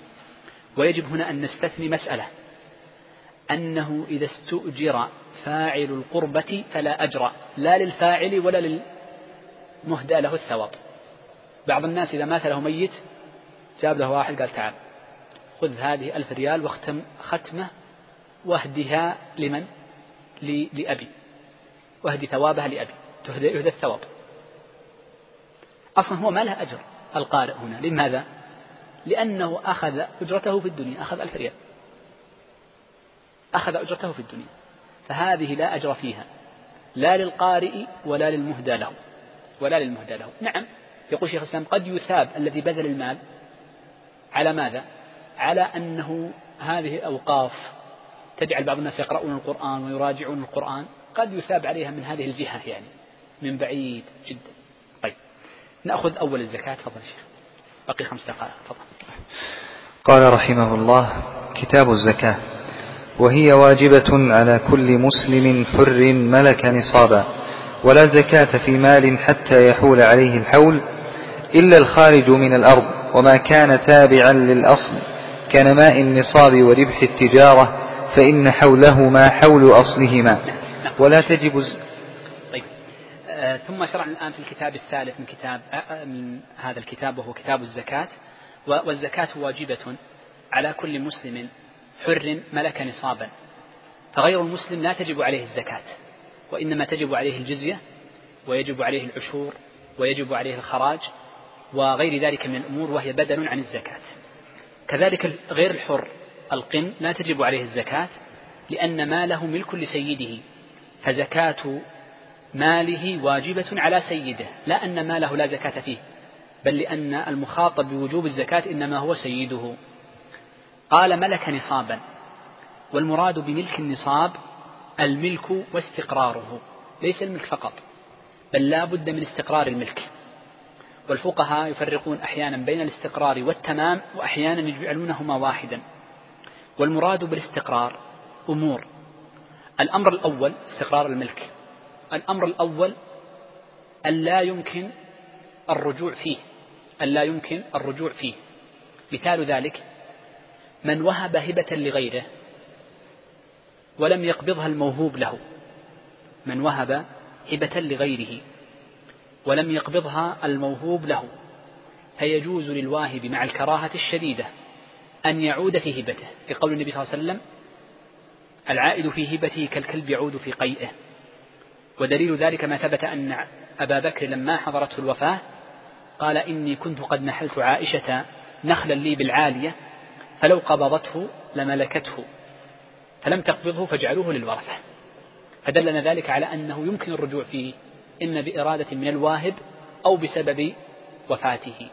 ويجب هنا أن نستثني مسألة. أنه إذا استؤجر فاعل القربة فلا أجر لا للفاعل ولا للمهدى له الثواب. بعض الناس إذا مات له ميت جاب له واحد قال تعال خذ هذه ألف ريال واختم ختمة واهدها لمن؟ لأبي. واهدي ثوابها لأبي. يهدى الثواب. أصلا هو ما له أجر القارئ هنا. لماذا؟ لأنه أخذ أجرته في الدنيا أخذ ألف ريال. أخذ أجرته في الدنيا. فهذه لا أجر فيها. لا للقارئ ولا للمهدى له. ولا للمهدى له. نعم يقول شيخ الإسلام قد يثاب الذي بذل المال. على ماذا؟ على أنه هذه أوقاف تجعل بعض الناس يقرؤون القرآن ويراجعون القرآن قد يثاب عليها من هذه الجهة يعني من بعيد جدا. نأخذ أول الزكاة. تفضل شيخ. بقي خمس دقائق. تفضل. قال رحمه الله كتاب الزكاة. وهي واجبة على كل مسلم حر ملك نصابا ولا زكاة في مال حتى يحول عليه الحول إلا الخارج من الأرض وما كان تابعا للأصل كنماء النصاب وربح التجارة فإن حوله ما حول أصلهما. ولا تجب ثم شرعنا الآن في الكتاب الثالث من كتاب آه من هذا الكتاب وهو كتاب الزكاة. والزكاة واجبة على كل مسلم حر ملك نصابا. فغير المسلم لا تجب عليه الزكاة وإنما تجب عليه الجزية ويجب عليه العشور ويجب عليه الخراج وغير ذلك من الأمور وهي بدل عن الزكاة. كذلك غير الحر القن لا تجب عليه الزكاة لأن ماله ملك لسيده. فزكاة ماله واجبة على سيده لا أن ماله لا زكاة فيه بل لأن المخاطب بوجوب الزكاة إنما هو سيده. قال ملك نصابا والمراد بملك النصاب الملك واستقراره ليس الملك فقط بل لا بد من استقرار الملك. والفقهاء يفرقون أحيانا بين الاستقرار والتمام وأحيانا يجعلونهما واحدا. والمراد بالاستقرار أمور. الأمر الأول استقرار الملك. الأمر الأول أن لا يمكن الرجوع فيه أن لا يمكن الرجوع فيه. مثال ذلك من وهب هبة لغيره ولم يقبضها الموهوب له. من وهب هبة لغيره ولم يقبضها الموهوب له فيجوز للواهب مع الكراهة الشديدة أن يعود في هبته. لقول النبي صلى الله عليه وسلم العائد في هبته كالكلب يعود في قيئه. ودليل ذلك ما ثبت أن أبا بكر لما حضرته الوفاة قال إني كنت قد نحلت عائشة نخلا لي بالعالية فلو قبضته لملكته فلم تقبضه فاجعلوه للورثة. فدلنا ذلك على أنه يمكن الرجوع فيه إما بإرادة من الواهب أو بسبب وفاته.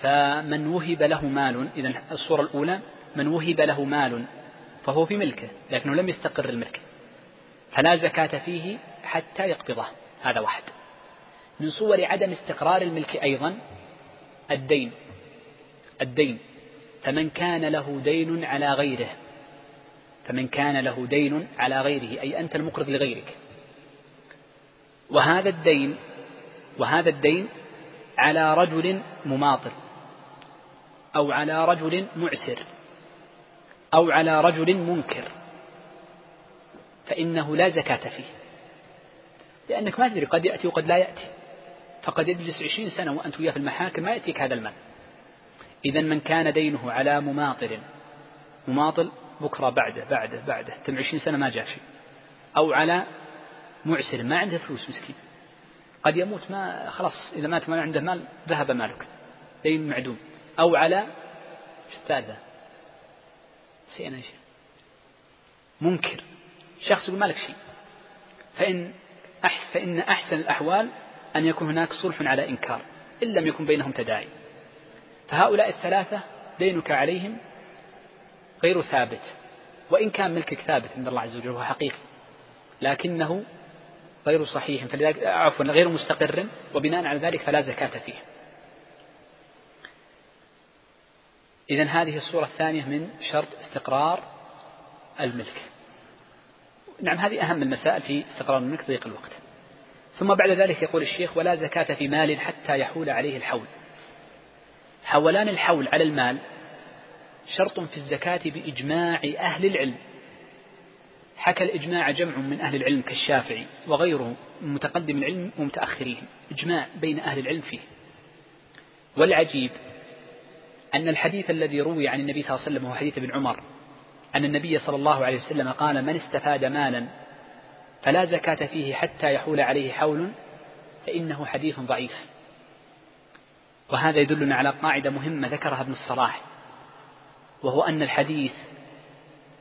فمن وهب له مال إذا الصورة الأولى من وهب له مال فهو في ملكه لكنه لم يستقر الملك. فلا زكاة فيه حتى يقبضه. هذا واحد. من صور عدم استقرار الملك أيضا الدين. الدين. فمن كان له دين على غيره. فمن كان له دين على غيره أي أنت المقرض لغيرك. وهذا الدين وهذا الدين على رجل مماطل أو على رجل معسر أو على رجل منكر. فإنه لا زكاة فيه. لأنك ما تدري قد يأتي وقد لا يأتي. فقد يجلس عشرين سنة وأنت وياه في المحاكم ما يأتيك هذا المال. إذا من كان دينه على مماطل مماطل بكرة بعده بعده بعده تم عشرين سنة ما جاء شيء أو على معسر ما عنده فلوس مسكين. قد يموت ما خلاص إذا مات ما عنده مال ذهب مالك. دين معدوم. أو على الثالثة نسينا شيء منكر. شخص يقول مالك شيء. فإن أحس فإن أحسن الأحوال أن يكون هناك صلح على إنكار إن لم يكن بينهم تداعي. فهؤلاء الثلاثة دينك عليهم غير ثابت وإن كان ملكك ثابت عند الله عز وجل وهو حقيقي لكنه غير صحيح. فلذلك عفوا غير مستقر وبناء على ذلك فلا زكاة فيه. إذا هذه الصورة الثانية من شرط استقرار الملك. نعم هذه أهم المسائل في استقرار الملك ضيق الوقت. ثم بعد ذلك يقول الشيخ ولا زكاة في مال حتى يحول عليه الحول. حولان الحول على المال شرط في الزكاة بإجماع أهل العلم. حكى الإجماع جمع من أهل العلم كالشافعي وغيره من متقدم العلم ومتأخرين. إجماع بين أهل العلم فيه. والعجيب أن الحديث الذي روي عن النبي صلى الله عليه وسلم هو حديث ابن عمر. أن النبي صلى الله عليه وسلم قال من استفاد مالا فلا زكاة فيه حتى يحول عليه حول فإنه حديث ضعيف. وهذا يدلنا على قاعدة مهمة ذكرها ابن الصلاح وهو أن الحديث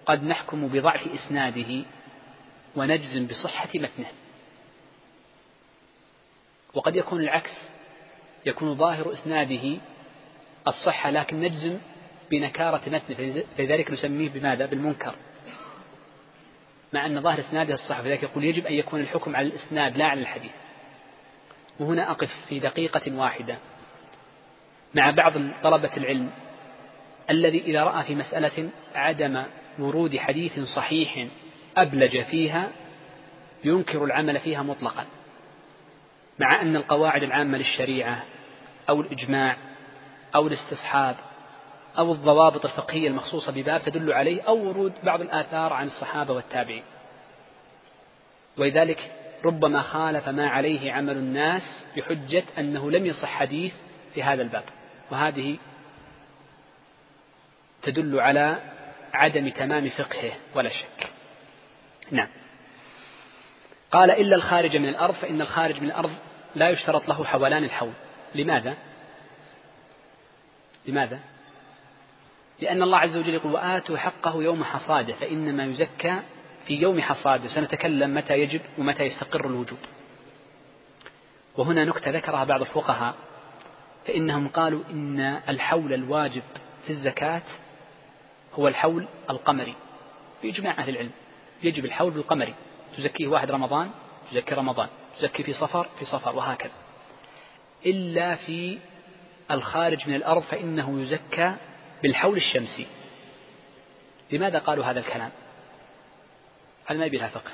قد نحكم بضعف إسناده ونجزم بصحة متنه. وقد يكون العكس يكون ظاهر إسناده الصحة لكن نجزم بنكارة متنه فلذلك نسميه بماذا؟ بالمنكر. مع أن ظاهر إسناده الصحة فلذلك يقول يجب أن يكون الحكم على الإسناد لا على الحديث. وهنا أقف في دقيقة واحدة. مع بعض طلبة العلم الذي إذا رأى في مسألة عدم ورود حديث صحيح أبلج فيها ينكر العمل فيها مطلقا. مع أن القواعد العامة للشريعة أو الإجماع أو الاستصحاب أو الضوابط الفقهية المخصوصة بباب تدل عليه أو ورود بعض الآثار عن الصحابة والتابعين. ولذلك ربما خالف ما عليه عمل الناس بحجة أنه لم يصح حديث في هذا الباب. وهذه تدل على عدم تمام فقهه ولا شك. نعم. قال إلا الخارج من الأرض فإن الخارج من الأرض لا يشترط له حولان الحول. لماذا؟ لماذا؟ لأن الله عز وجل يقول وآتوا حقه يوم حصاده فإنما يزكى في يوم حصاده. سنتكلم متى يجب ومتى يستقر الوجوب. وهنا نكتة ذكرها بعض الفقهاء فإنهم قالوا إن الحول الواجب في الزكاة هو الحول القمري. بإجماع أهل العلم. يجب الحول بالقمري تزكيه واحد رمضان تزكي رمضان. تزكي في صفر في صفر وهكذا. إلا في الخارج من الأرض فإنه يزكى بالحول الشمسي. لماذا قالوا هذا الكلام؟ هل ما يبي لها فقه.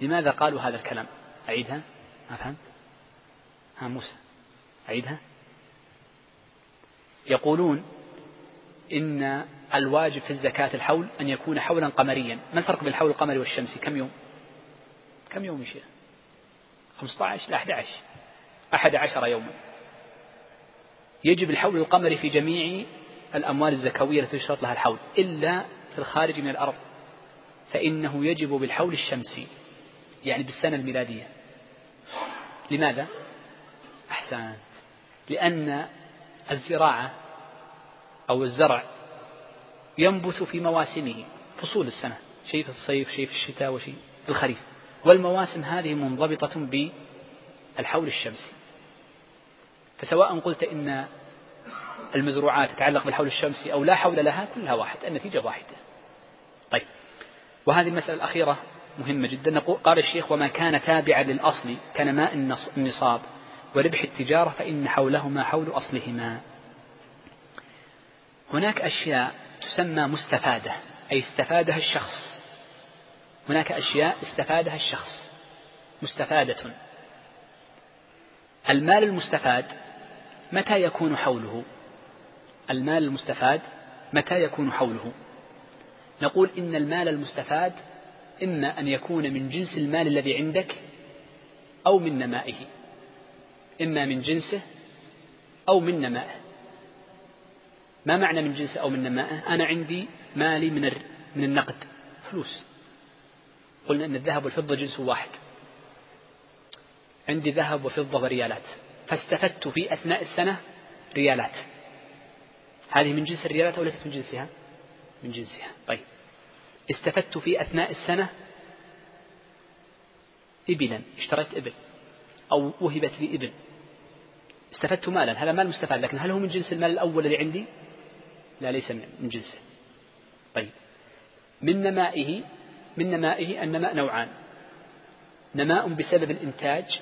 لماذا قالوا هذا الكلام؟ أعيدها. ما فهمت؟ ها موسى. أعيدها. يقولون إن الواجب في الزكاة الحول أن يكون حولا قمريا. ما الفرق بين الحول القمري والشمسي؟ كم يوم؟ كم يوم يا شيخ؟ 15 لا 11 أحد عشر يوما. يجب الحول القمري في جميع الأموال الزكوية التي يشترط لها الحول إلا في الخارج من الأرض. فإنه يجب بالحول الشمسي يعني بالسنة الميلادية. لماذا؟ أحسنت. لأن الزراعة أو الزرع ينبت في مواسمه فصول السنة شيء في الصيف شيء في الشتاء وشيء في الخريف. والمواسم هذه منضبطة بالحول الشمسي. فسواء قلت إن المزروعات تتعلق بالحول الشمسي أو لا حول لها كلها واحد النتيجة واحدة. طيب. وهذه المسألة الأخيرة مهمة جدا. قال الشيخ وما كان تابعا للأصل كنماء النصاب وربح التجارة فإن حولهما حول أصلهما. هناك أشياء تسمى مستفادة أي استفادها الشخص. هناك أشياء استفادها الشخص مستفادة. المال المستفاد متى يكون حوله؟ المال المستفاد متى يكون حوله؟ نقول إن المال المستفاد إما أن يكون من جنس المال الذي عندك أو من نمائه. إما من جنسه أو من نمائه. ما معنى من جنسه أو من نمائه؟ أنا عندي مالي من من النقد فلوس. قلنا أن الذهب والفضة جنس واحد. عندي ذهب وفضة وريالات. فاستفدت في أثناء السنة ريالات. هذه من جنس الريالات أو ليست من جنسها؟ من جنسها. طيب. استفدت في أثناء السنة إبلا. اشتريت إبل. أو وهبت لي إبل. استفدت مالا. هذا مال مستفاد. لكن هل هو من جنس المال الأول الذي عندي؟ لا ليس من جنسه. طيب. من نمائه من نمائه النماء نوعان. نماء بسبب الإنتاج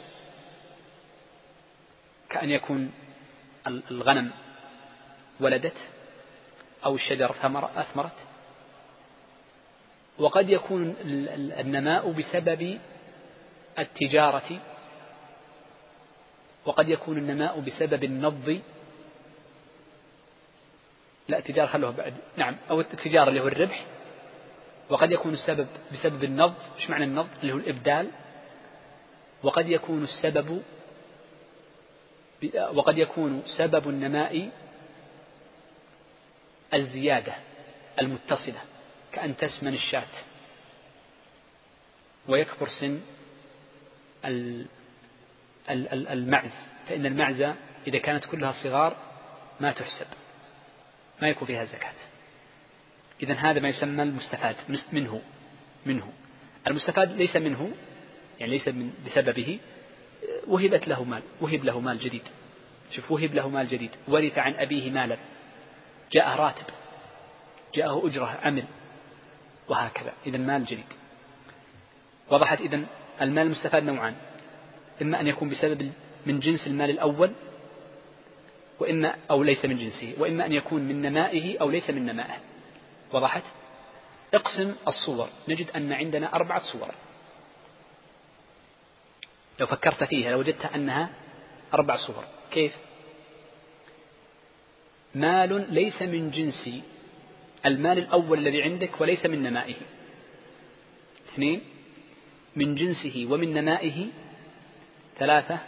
كأن يكون الغنم ولدت أو الشجرة أثمرت؟ وقد يكون النماء بسبب التجارة وقد يكون النماء بسبب النض لا التجارة خلوها بعد. نعم أو التجارة اللي هو الربح. وقد يكون السبب بسبب النض إيش معنى النض اللي هو الإبدال. وقد يكون السبب وقد يكون سبب النماء الزيادة المتصلة كأن تسمن الشاة ويكبر سن المعز فإن المعزة إذا كانت كلها صغار ما تحسب ما يكون فيها زكاة. إذا هذا ما يسمى المستفاد منه منه. المستفاد ليس منه يعني ليس من بسببه وهبت له مال وهب له مال جديد. شوف وهب له مال جديد. ورث عن أبيه مالا. جاءه راتب. جاءه أجرة عمل. وهكذا. إذا مال جديد. وضحت إذا المال المستفاد نوعان. إما أن يكون بسبب من جنس المال الأول وإما أو ليس من جنسه وإما أن يكون من نمائه أو ليس من نمائه. وضحت؟ اقسم الصور. نجد أن عندنا أربعة صور. لو فكرت فيها لوجدت أنها أربع صور. كيف؟ مال ليس من جنس المال الأول الذي عندك وليس من نمائه. اثنين من جنسه ومن نمائه. ثلاثة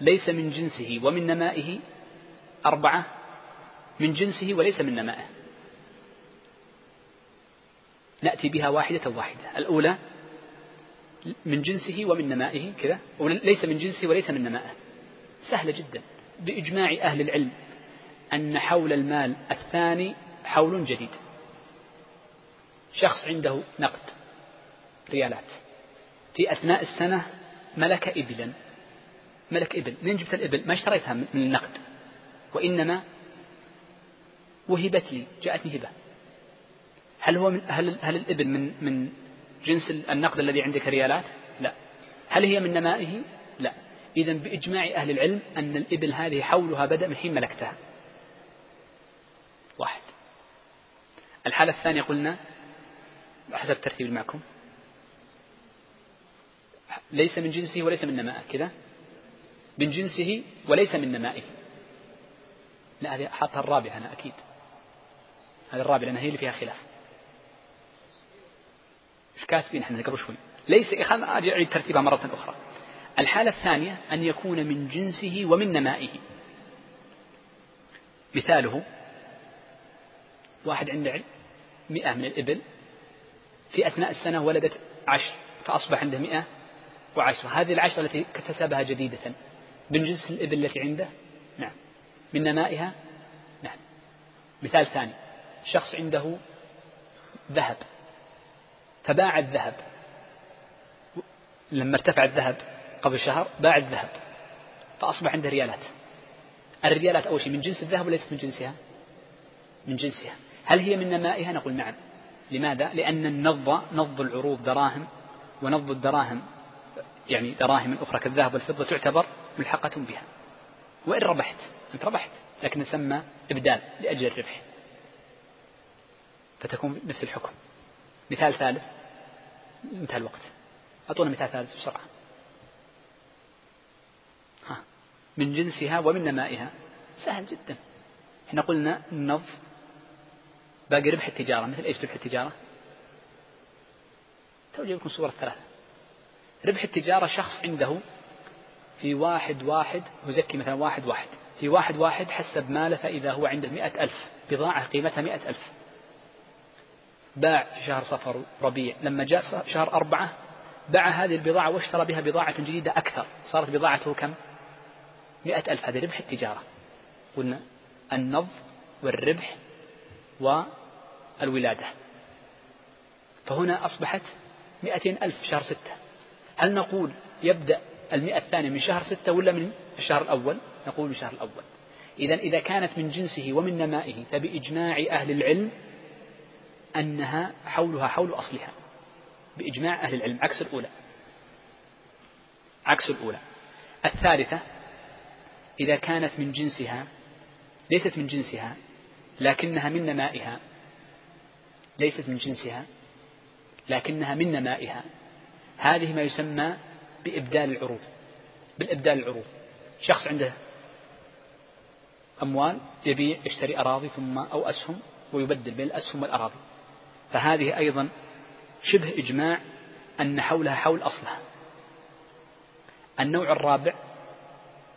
ليس من جنسه ومن نمائه. أربعة من جنسه وليس من نمائه. نأتي بها واحدة واحدة. الأولى من جنسه ومن نمائه كذا. ليس من جنسه وليس من نمائه. سهلة جدا. بإجماع أهل العلم أن حول المال الثاني حول جديد. شخص عنده نقد ريالات. في أثناء السنة ملك إبلا. ملك إبل. من جبت الإبل؟ ما اشتريتها من النقد وإنما وهبت لي جاءتني هبة. هل هو من هل هل الإبل من من جنس النقد الذي عندك ريالات؟ لا. هل هي من نمائه؟ لا. إذا بإجماع أهل العلم أن الإبل هذه حولها بدأ من حين ملكتها. واحد. الحالة الثانية قلنا حسب الترتيب معكم ليس من جنسه وليس من نمائه كذا من جنسه وليس من نمائه لا هذه حاطها الرابعة أنا أكيد هذه الرابعة لأنها هي اللي فيها خلاف كاتبين إحنا قبل شوي. ليس خلنا أعيد ترتيبها مرة أخرى. الحالة الثانية أن يكون من جنسه ومن نمائه. مثاله واحد عنده علم مئة من الإبل. في أثناء السنة ولدت عشر فأصبح عنده مئة وعشرة. هذه العشرة التي اكتسبها جديدة. من جنس الإبل التي عنده؟ نعم. من نمائها؟ نعم. مثال ثاني شخص عنده ذهب. فباع الذهب. لما ارتفع الذهب قبل شهر باع الذهب. فأصبح عنده ريالات. الريالات أول شيء من جنس الذهب وليست من جنسها؟ من جنسها. هل هي من نمائها؟ نقول نعم. لماذا؟ لأن النض نض العروض دراهم ونض الدراهم يعني دراهم أخرى كالذهب والفضة تعتبر ملحقة بها. وإن ربحت أنت ربحت لكن تسمى إبدال لأجل الربح. فتكون نفس الحكم. مثال ثالث. انتهى الوقت. أعطونا مثال ثالث بسرعة. ها. من جنسها ومن نمائها. سهل جدا. إحنا قلنا النظ باقي ربح التجارة. مثل إيش ربح التجارة؟ تو لكم صور الثلاثة ربح التجارة شخص عنده في واحد واحد يزكي مثلا واحد واحد. في واحد واحد حسب ماله فإذا هو عنده مئة ألف بضاعة قيمتها مئة ألف. باع في شهر صفر ربيع. لما جاء شهر أربعة باع هذه البضاعة واشترى بها بضاعة جديدة أكثر. صارت بضاعته كم؟ مئة ألف. هذا ربح التجارة. قلنا النض والربح والولادة. فهنا أصبحت مئتين ألف في شهر ستة. هل نقول يبدأ المئة الثانية من شهر ستة ولا من الشهر الأول؟ نقول من الشهر الأول. إذا إذا كانت من جنسه ومن نمائه فبإجماع أهل العلم أنها حولها حول أصلها بإجماع أهل العلم عكس الأولى. عكس الأولى. الثالثة إذا كانت من جنسها ليست من جنسها لكنها من نمائها ليست من جنسها لكنها من نمائها هذه ما يسمى بإبدال العروض. بالإبدال العروض. شخص عنده أموال يبيع يشتري أراضي ثم أو أسهم ويبدل بين الأسهم والأراضي. فهذه أيضا شبه إجماع أن حولها حول أصلها. النوع الرابع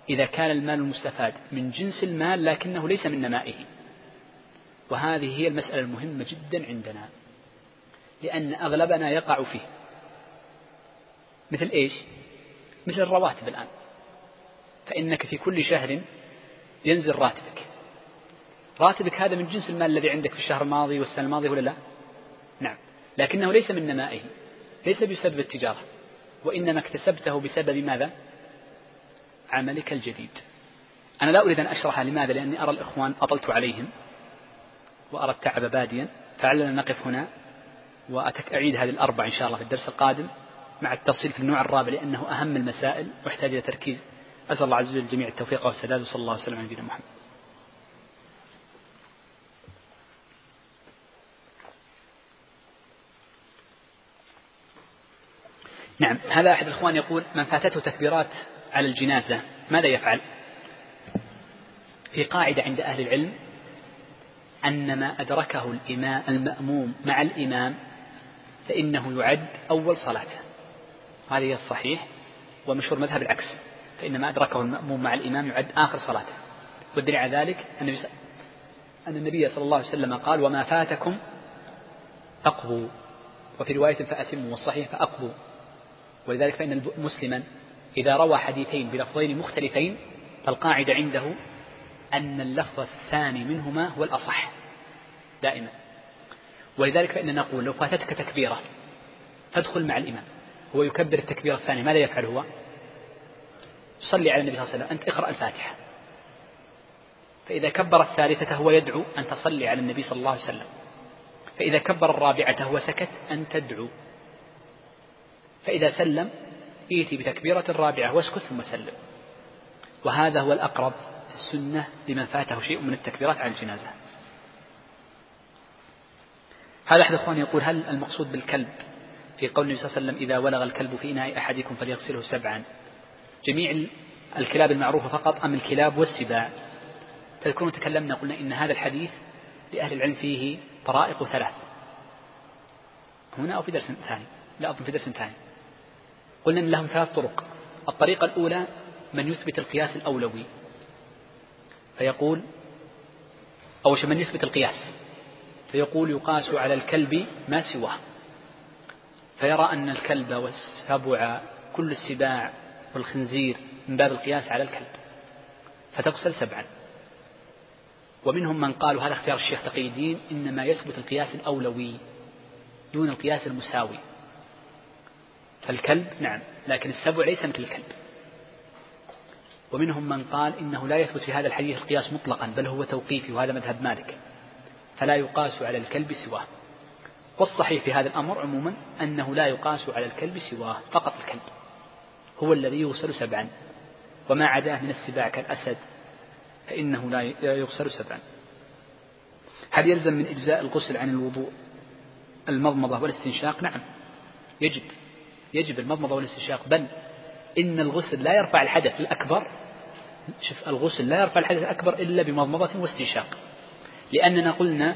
إذا كان المال المستفاد من جنس المال لكنه ليس من نمائه. وهذه هي المسألة المهمة جدا عندنا. لأن أغلبنا يقع فيه. مثل إيش؟ مثل الرواتب الآن. فإنك في كل شهر ينزل راتبك. راتبك هذا من جنس المال الذي عندك في الشهر الماضي والسنة الماضية ولا لا؟ نعم. لكنه ليس من نمائه ليس بسبب التجارة وإنما اكتسبته بسبب ماذا؟ عملك الجديد. أنا لا أريد أن أشرح لماذا لأني أرى الإخوان أطلت عليهم وأرى التعب باديا فعلنا نقف هنا وأعيد هذه الأربع إن شاء الله في الدرس القادم مع التفصيل في النوع الرابع لأنه أهم المسائل واحتاج إلى تركيز. أسأل الله عز وجل الجميع التوفيق والسداد وصلى الله وسلم على نبينا محمد. نعم هذا أحد الإخوان يقول من فاتته تكبيرات على الجنازة ماذا يفعل؟ في قاعدة عند أهل العلم أن ما أدركه الإمام المأموم مع الإمام فإنه يعد أول صلاته هذا هي الصحيح ومشهور مذهب العكس فإن ما أدركه المأموم مع الإمام يعد آخر صلاته والدليل على ذلك أن النبي صلى الله عليه وسلم قال وما فاتكم فاقضوا. وفي رواية فأتموا والصحيح فأقضوا. ولذلك فإن مسلما إذا روى حديثين بلفظين مختلفين فالقاعدة عنده أن اللفظ الثاني منهما هو الأصح دائما. ولذلك فإننا نقول لو فاتتك تكبيرة فادخل مع الإمام. هو يكبر التكبيرة الثانية ماذا يفعل هو؟ صلي على النبي صلى الله عليه وسلم. أنت اقرأ الفاتحة. فإذا كبر الثالثة هو يدعو أن تصلي على النبي صلى الله عليه وسلم. فإذا كبر الرابعة هو سكت أن تدعو. فإذا سلم ائتي بتكبيرة الرابعة واسكت ثم سلم. وهذا هو الأقرب في السنة لمن فاته شيء من التكبيرات على الجنازة. هذا أحد الأخوان يقول هل المقصود بالكلب في قول النبي صلى الله عليه وسلم إذا ولغ الكلب في إناء أحدكم فليغسله سبعا؟ جميع الكلاب المعروفة فقط أم الكلاب والسباع؟ تذكرون تكلمنا قلنا إن هذا الحديث لأهل العلم فيه طرائق ثلاث. هنا أو في درس ثاني؟ لا أظن في درس ثاني. قلنا أن لهم ثلاث طرق. الطريقة الأولى من يثبت القياس الأولوي. فيقول أو من يثبت القياس. فيقول يقاس على الكلب ما سواه. فيرى أن الكلب والسبع كل السباع والخنزير من باب القياس على الكلب. فتغسل سبعا. ومنهم من قالوا هذا اختيار الشيخ تقي الدين إنما يثبت القياس الأولوي دون القياس المساوي. فالكلب نعم لكن السبع ليس مثل الكلب. ومنهم من قال إنه لا يثبت في هذا الحديث القياس مطلقا بل هو توقيفي وهذا مذهب مالك. فلا يقاس على الكلب سواه. والصحيح في هذا الأمر عموما أنه لا يقاس على الكلب سواه فقط الكلب. هو الذي يغسل سبعا. وما عداه من السباع كالأسد فإنه لا يغسل سبعا. هل يلزم من إجزاء الغسل عن الوضوء المضمضة والإستنشاق؟ نعم يجب. يجب المضمضة والاستنشاق. بل إن الغسل لا يرفع الحدث الأكبر شوف الغسل لا يرفع الحدث الأكبر إلا بمضمضة واستنشاق. لأننا قلنا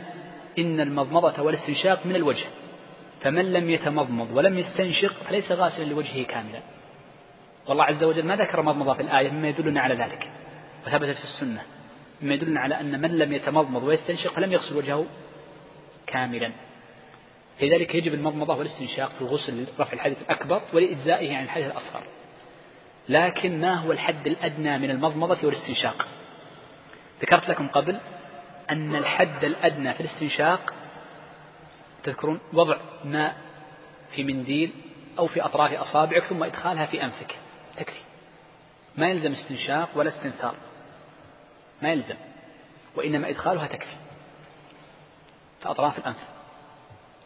إن المضمضة والاستنشاق من الوجه فمن لم يتمضمض ولم يستنشق فليس غاسلا لوجهه كاملا. والله عز وجل ما ذكر مضمضة في الآية مما يدلنا على ذلك وثبتت في السنة مما يدلنا على أن من لم يتمضمض ويستنشق فلم يغسل وجهه كاملا. لذلك يجب المضمضة والاستنشاق في الغسل لرفع الحدث الأكبر ولإجزائه عن الحدث الأصغر. لكن ما هو الحد الأدنى من المضمضة والاستنشاق؟ ذكرت لكم قبل أن الحد الأدنى في الاستنشاق تذكرون وضع ماء في منديل أو في أطراف أصابعك ثم إدخالها في أنفك. تكفي. ما يلزم استنشاق ولا استنثار. ما يلزم. وإنما إدخالها تكفي. في أطراف الأنف.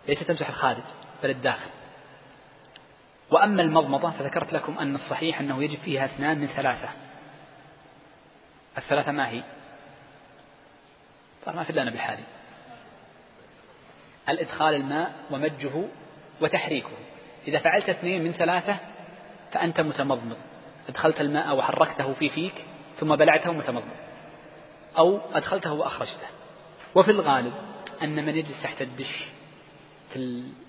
ليس تمسح الخارج بل الداخل. وأما المضمضة فذكرت لكم أن الصحيح أنه يجب فيها اثنان من ثلاثة. الثلاثة ما هي؟ قال ما في لنا بالحالي. الإدخال الماء ومجه وتحريكه. إذا فعلت اثنين من ثلاثة فأنت متمضمض. أدخلت الماء وحركته في فيك ثم بلعته متمضمض. أو أدخلته وأخرجته. وفي الغالب أن من يجلس تحت الدش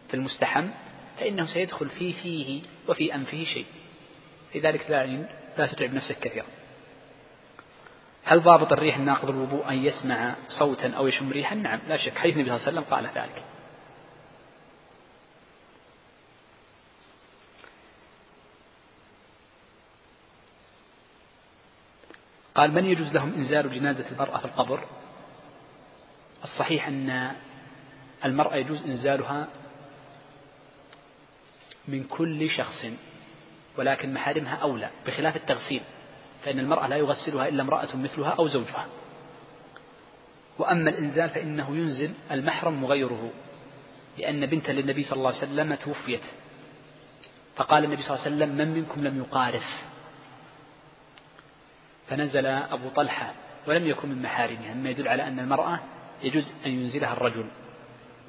في المستحم فإنه سيدخل في فيه وفي أنفه شيء. لذلك لا لا تتعب نفسك كثيرا. هل ضابط الريح الناقض الوضوء أن يسمع صوتا أو يشم ريحا؟ نعم لا شك. حديث النبي صلى الله عليه وسلم قال ذلك. قال من يجوز لهم إنزال جنازة المرأة في القبر؟ الصحيح أن المرأة يجوز إنزالها من كل شخص ولكن محارمها أولى بخلاف التغسيل فإن المرأة لا يغسلها إلا امرأة مثلها أو زوجها. وأما الإنزال فإنه ينزل المحرم وغيره لأن بنت للنبي صلى الله عليه وسلم توفيت. فقال النبي صلى الله عليه وسلم من منكم لم يقارف؟ فنزل أبو طلحة ولم يكن من محارمها مما يدل على أن المرأة يجوز أن ينزلها الرجل.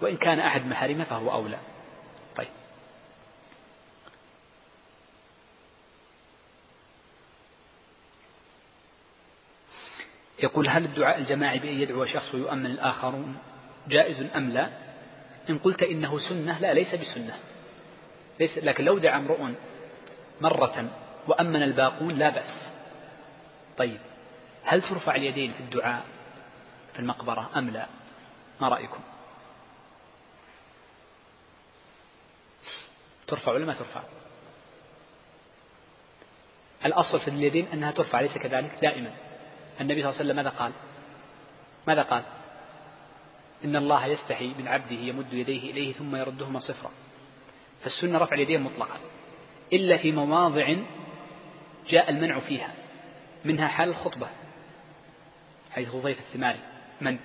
وإن كان أحد محارمها فهو أولى. طيب. يقول هل الدعاء الجماعي بأن يدعو شخص ويؤمن الآخرون جائز أم لا؟ إن قلت إنه سنة لا ليس بسنة. ليس لكن لو دعا امرؤ مرة وأمن الباقون لا بأس. طيب. هل ترفع اليدين في الدعاء في المقبرة أم لا؟ ما رأيكم؟ ترفع ولا ما ترفع؟ الأصل في اليدين أنها ترفع ليس كذلك؟ دائما. النبي صلى الله عليه وسلم ماذا قال؟ ماذا قال؟ إن الله يستحي من عبده يمد يديه إليه ثم يردهما صفرا. فالسنة رفع اليدين مطلقا إلا في مواضع جاء المنع فيها منها حال الخطبة حيث ضيف الثماري. من؟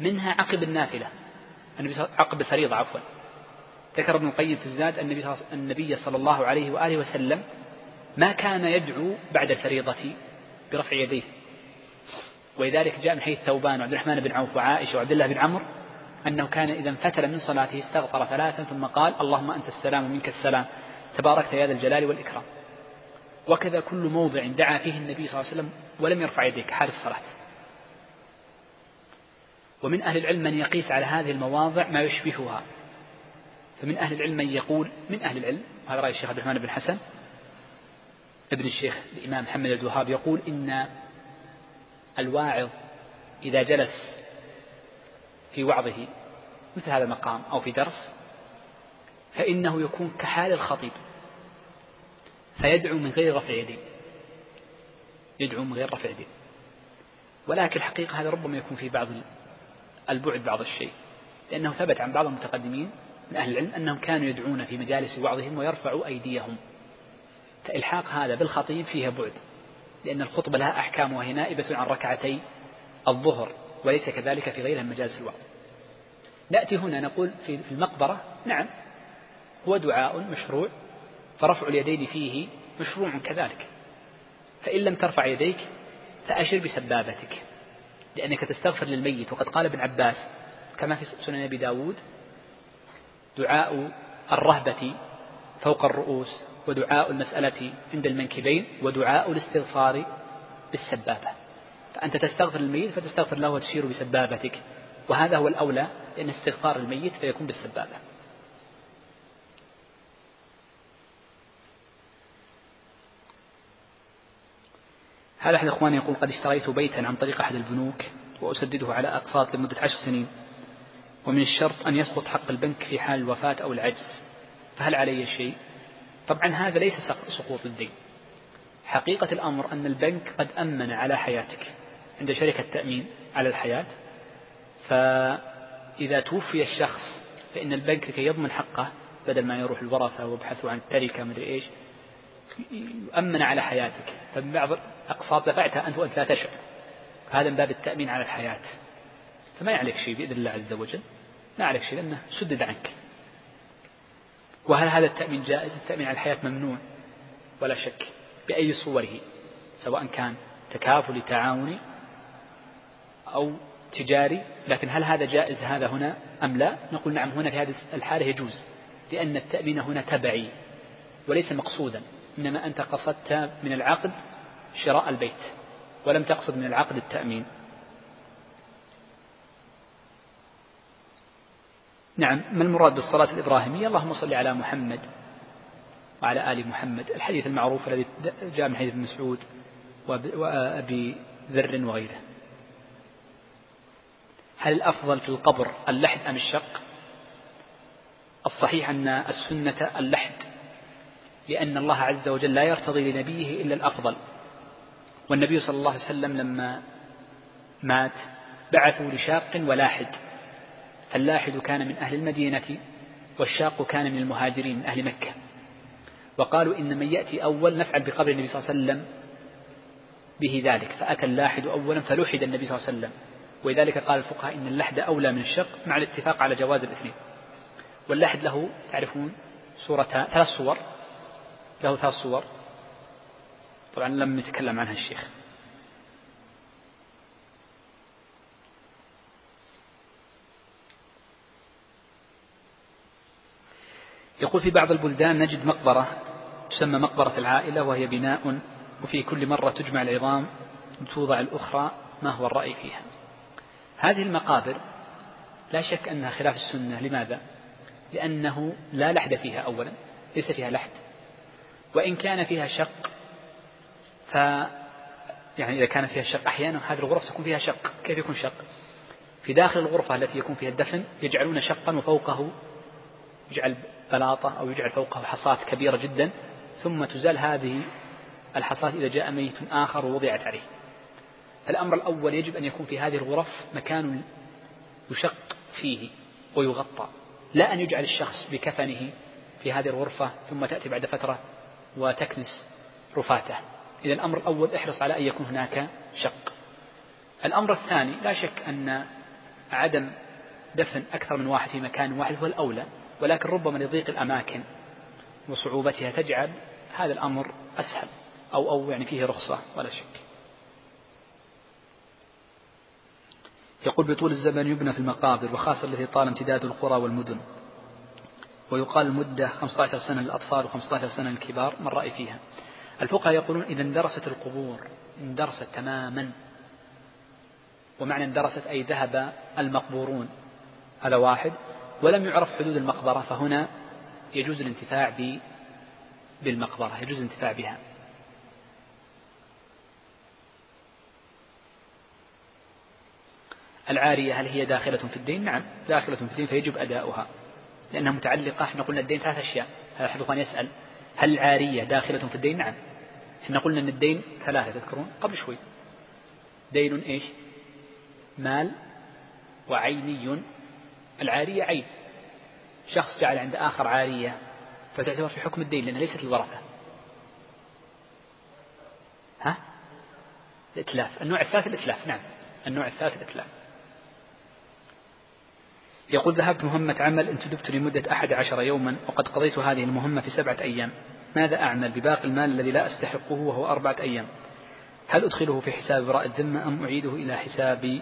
منها عقب النافلة. النبي عقب الفريضة عفوا. ذكر ابن القيم في الزاد النبي النبي صلى الله عليه وآله وسلم ما كان يدعو بعد الفريضة برفع يديه. ولذلك جاء من حديث ثوبان وعبد الرحمن بن عوف وعائشة وعبد الله بن عمرو أنه كان إذا انفتل من صلاته استغفر ثلاثا ثم قال اللهم أنت السلام ومنك السلام. تباركت يا ذا الجلال والإكرام. وكذا كل موضع دعا فيه النبي صلى الله عليه وسلم ولم يرفع يديه كحال الصلاة. ومن أهل العلم من يقيس على هذه المواضع ما يشبهها. فمن أهل العلم من يقول من أهل العلم هذا رأي الشيخ عبد الرحمن بن حسن ابن الشيخ الإمام محمد الوهاب يقول إن الواعظ إذا جلس في وعظه مثل هذا المقام أو في درس فإنه يكون كحال الخطيب فيدعو من غير رفع يدين يدعو من غير رفع يدين ولكن الحقيقة هذا ربما يكون في بعض البعد بعض الشيء لأنه ثبت عن بعض المتقدمين من أهل العلم أنهم كانوا يدعون في مجالس وعظهم ويرفعوا أيديهم. فإلحاق هذا بالخطيب فيها بعد لأن الخطبة لها أحكام وهي نائبة عن ركعتي الظهر وليس كذلك في غيرها من مجالس الوعظ. نأتي هنا نقول في المقبرة نعم هو دعاء مشروع فرفع اليدين فيه مشروع كذلك. فإن لم ترفع يديك فأشر بسبابتك لأنك تستغفر للميت وقد قال ابن عباس كما في سنن أبي داود دعاء الرهبة فوق الرؤوس ودعاء المسألة عند المنكبين ودعاء الاستغفار بالسبابة. فأنت تستغفر الميت فتستغفر له وتشير بسبابتك. وهذا هو الأولى لأن استغفار الميت فيكون بالسبابة. هذا أحد إخواني يقول قد اشتريت بيتا عن طريق أحد البنوك وأسدده على أقساط لمدة عشر سنين. ومن الشرط أن يسقط حق البنك في حال الوفاة أو العجز. فهل علي شيء؟ طبعا هذا ليس سقوط الدين. حقيقة الأمر أن البنك قد أمن على حياتك عند شركة تأمين على الحياة. فإذا توفي الشخص فإن البنك كي يضمن حقه بدل ما يروح الورثة ويبحثوا عن التركة مدري إيش يؤمن على حياتك. فمن بعض الأقساط دفعتها أنت وأنت لا تشعر. هذا من باب التأمين على الحياة. فما يعليك شيء بإذن الله عز وجل. ما عليك شيء لأنه سدد عنك. وهل هذا التأمين جائز؟ التأمين على الحياة ممنوع ولا شك بأي صوره سواء كان تكافل تعاوني أو تجاري. لكن هل هذا جائز هذا هنا أم لا؟ نقول نعم هنا في هذه الحالة يجوز لأن التأمين هنا تبعي وليس مقصودا إنما أنت قصدت من العقد شراء البيت ولم تقصد من العقد التأمين. نعم ما المراد بالصلاة الإبراهيمية؟ اللهم صل على محمد وعلى آل محمد. الحديث المعروف الذي جاء من حديث ابن مسعود وأبي ذر وغيره. هل الأفضل في القبر اللحد أم الشق؟ الصحيح أن السنة اللحد لأن الله عز وجل لا يرتضي لنبيه إلا الأفضل. والنبي صلى الله عليه وسلم لما مات بعثوا لشاق ولاحد. اللاحد كان من أهل المدينة والشاق كان من المهاجرين من أهل مكة. وقالوا إن من يأتي أول نفعل بقبر النبي صلى الله عليه وسلم به ذلك فأتى اللاحد أولا فلحد النبي صلى الله عليه وسلم. ولذلك قال الفقهاء إن اللحد أولى من الشق مع الاتفاق على جواز الاثنين. واللحد له تعرفون صورتان ثلاث صور له ثلاث صور. طبعا لم يتكلم عنها الشيخ. يقول في بعض البلدان نجد مقبرة تسمى مقبرة العائلة وهي بناء وفي كل مرة تجمع العظام توضع الأخرى ما هو الرأي فيها. هذه المقابر لا شك أنها خلاف السنة. لماذا؟ لأنه لا لحد فيها أولا ليس فيها لحد. وإن كان فيها شق ف يعني إذا كان فيها شق أحيانا هذه الغرف تكون فيها شق. كيف يكون شق؟ في داخل الغرفة التي يكون فيها الدفن يجعلون شقا وفوقه يجعل بلاطة أو يجعل فوقه حصاة كبيرة جدا ثم تزال هذه الحصاة إذا جاء ميت آخر ووضعت عليه. الأمر الأول يجب أن يكون في هذه الغرف مكان يشق فيه ويغطى لا أن يجعل الشخص بكفنه في هذه الغرفة ثم تأتي بعد فترة وتكنس رفاته. إذا الأمر الأول احرص على أن يكون هناك شق. الأمر الثاني لا شك أن عدم دفن أكثر من واحد في مكان واحد هو الأولى. ولكن ربما لضيق الأماكن وصعوبتها تجعل هذا الأمر أسهل أو أو يعني فيه رخصة ولا شك. يقول بطول الزمن يبنى في المقابر وخاصة التي طال امتداد القرى والمدن. ويقال المدة 15 سنة للأطفال و15 سنة للكبار ما الرأي فيها؟ الفقهاء يقولون إذا اندرست القبور اندرست تماما. ومعنى اندرست أي ذهب المقبورون. هذا واحد. ولم يعرف حدود المقبرة فهنا يجوز الانتفاع بالمقبرة يجوز الانتفاع بها. العارية هل هي داخلة في الدين؟ نعم داخلة في الدين فيجب أداؤها. لأنها متعلقة إحنا قلنا الدين ثلاث أشياء هذا أحد يسأل؟ هل العارية داخلة في الدين؟ نعم. إحنا قلنا أن الدين ثلاثة تذكرون؟ قبل شوي. دين إيش؟ مال وعيني العارية عين شخص جعل عند آخر عارية فتعتبر في حكم الدين لأنها ليست الورثة ها؟ الإتلاف النوع الثالث الإتلاف نعم. النوع الثالث الإتلاف. يقول ذهبت مهمة عمل انتدبت لمدة أحد عشر يوما وقد قضيت هذه المهمة في سبعة أيام. ماذا أعمل؟ بباقي المال الذي لا أستحقه وهو أربعة أيام. هل أدخله في حساب براء الذمة أم أعيده إلى حساب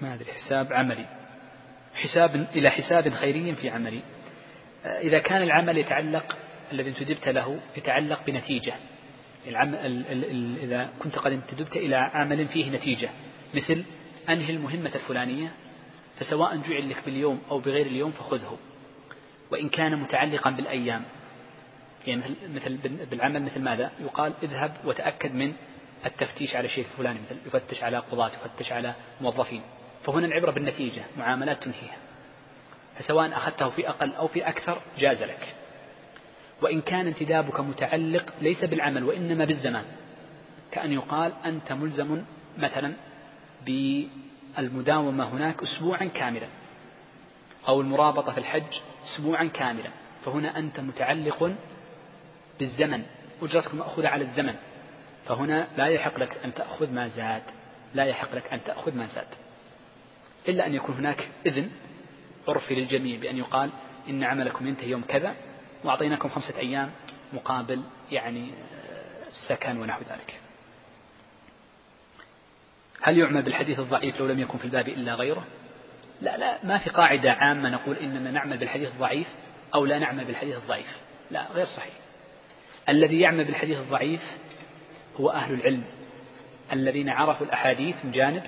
ما أدري حساب عملي. حساب إلى حساب خيري في عملي. إذا كان العمل يتعلق الذي انتدبت له يتعلق بنتيجة. العمل إذا كنت قد انتدبت إلى عمل فيه نتيجة. مثل أنهي المهمة الفلانية فسواء جعل لك باليوم أو بغير اليوم فخذه. وإن كان متعلقا بالأيام. يعني مثل, مثل بالعمل مثل ماذا؟ يقال اذهب وتأكد من التفتيش على شيء فلاني. مثل يفتش على قضاة يفتش على موظفين. فهنا العبرة بالنتيجة معاملات تنهيها. فسواء أخذته في أقل أو في أكثر جاز لك. وإن كان انتدابك متعلق ليس بالعمل وإنما بالزمان. كأن يقال أنت ملزم مثلا بالمداومة هناك أسبوعا كاملا أو المرابطة في الحج أسبوعا كاملا. فهنا أنت متعلق بالزمن. أجرتك مأخوذة على الزمن. فهنا لا يحق لك أن تأخذ ما زاد. لا يحق لك أن تأخذ ما زاد. إلا أن يكون هناك إذن عرفي للجميع بأن يقال إن عملكم ينتهي يوم كذا وأعطيناكم خمسة أيام مقابل يعني السكن ونحو ذلك. هل يعمل بالحديث الضعيف لو لم يكن في الباب إلا غيره؟ لا لا ما في قاعدة عامة نقول إننا نعمل بالحديث الضعيف أو لا نعمل بالحديث الضعيف. لا غير صحيح. الذي يعمل بالحديث الضعيف هو أهل العلم الذين عرفوا الأحاديث من جانب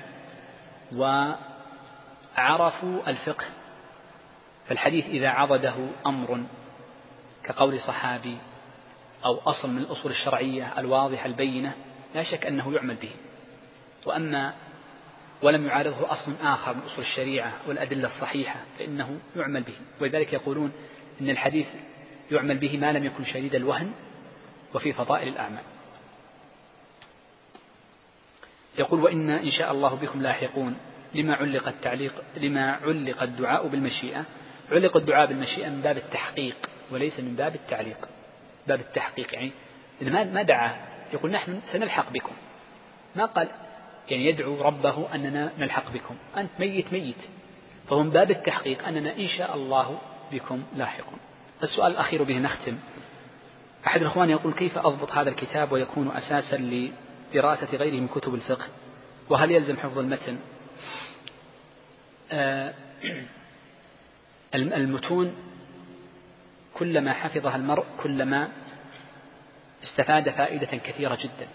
وعرفوا الفقه فالحديث إذا عضده أمر كقول صحابي أو أصل من الأصول الشرعية الواضحة البينة لا شك أنه يعمل به. وأما ولم يعارضه أصل آخر من أصول الشريعة والأدلة الصحيحة فإنه يعمل به. ولذلك يقولون إن الحديث يعمل به ما لم يكن شديد الوهن وفي فضائل الأعمال. يقول وإن إن شاء الله بكم لاحقون. لما علق التعليق لما علق الدعاء بالمشيئة. علق الدعاء بالمشيئة من باب التحقيق وليس من باب التعليق. باب التحقيق يعني ما ما دعا يقول نحن سنلحق بكم. ما قال يعني يدعو ربه أننا نلحق بكم. أنت ميت ميت. فهو من باب التحقيق أننا إن شاء الله بكم لاحقون. السؤال الأخير به نختم. أحد الأخوان يقول كيف أضبط هذا الكتاب ويكون أساسا لدراسة غيره من كتب الفقه؟ وهل يلزم حفظ المتن؟ المتون كلما حفظها المرء كلما استفاد فائدة كثيرة جدا.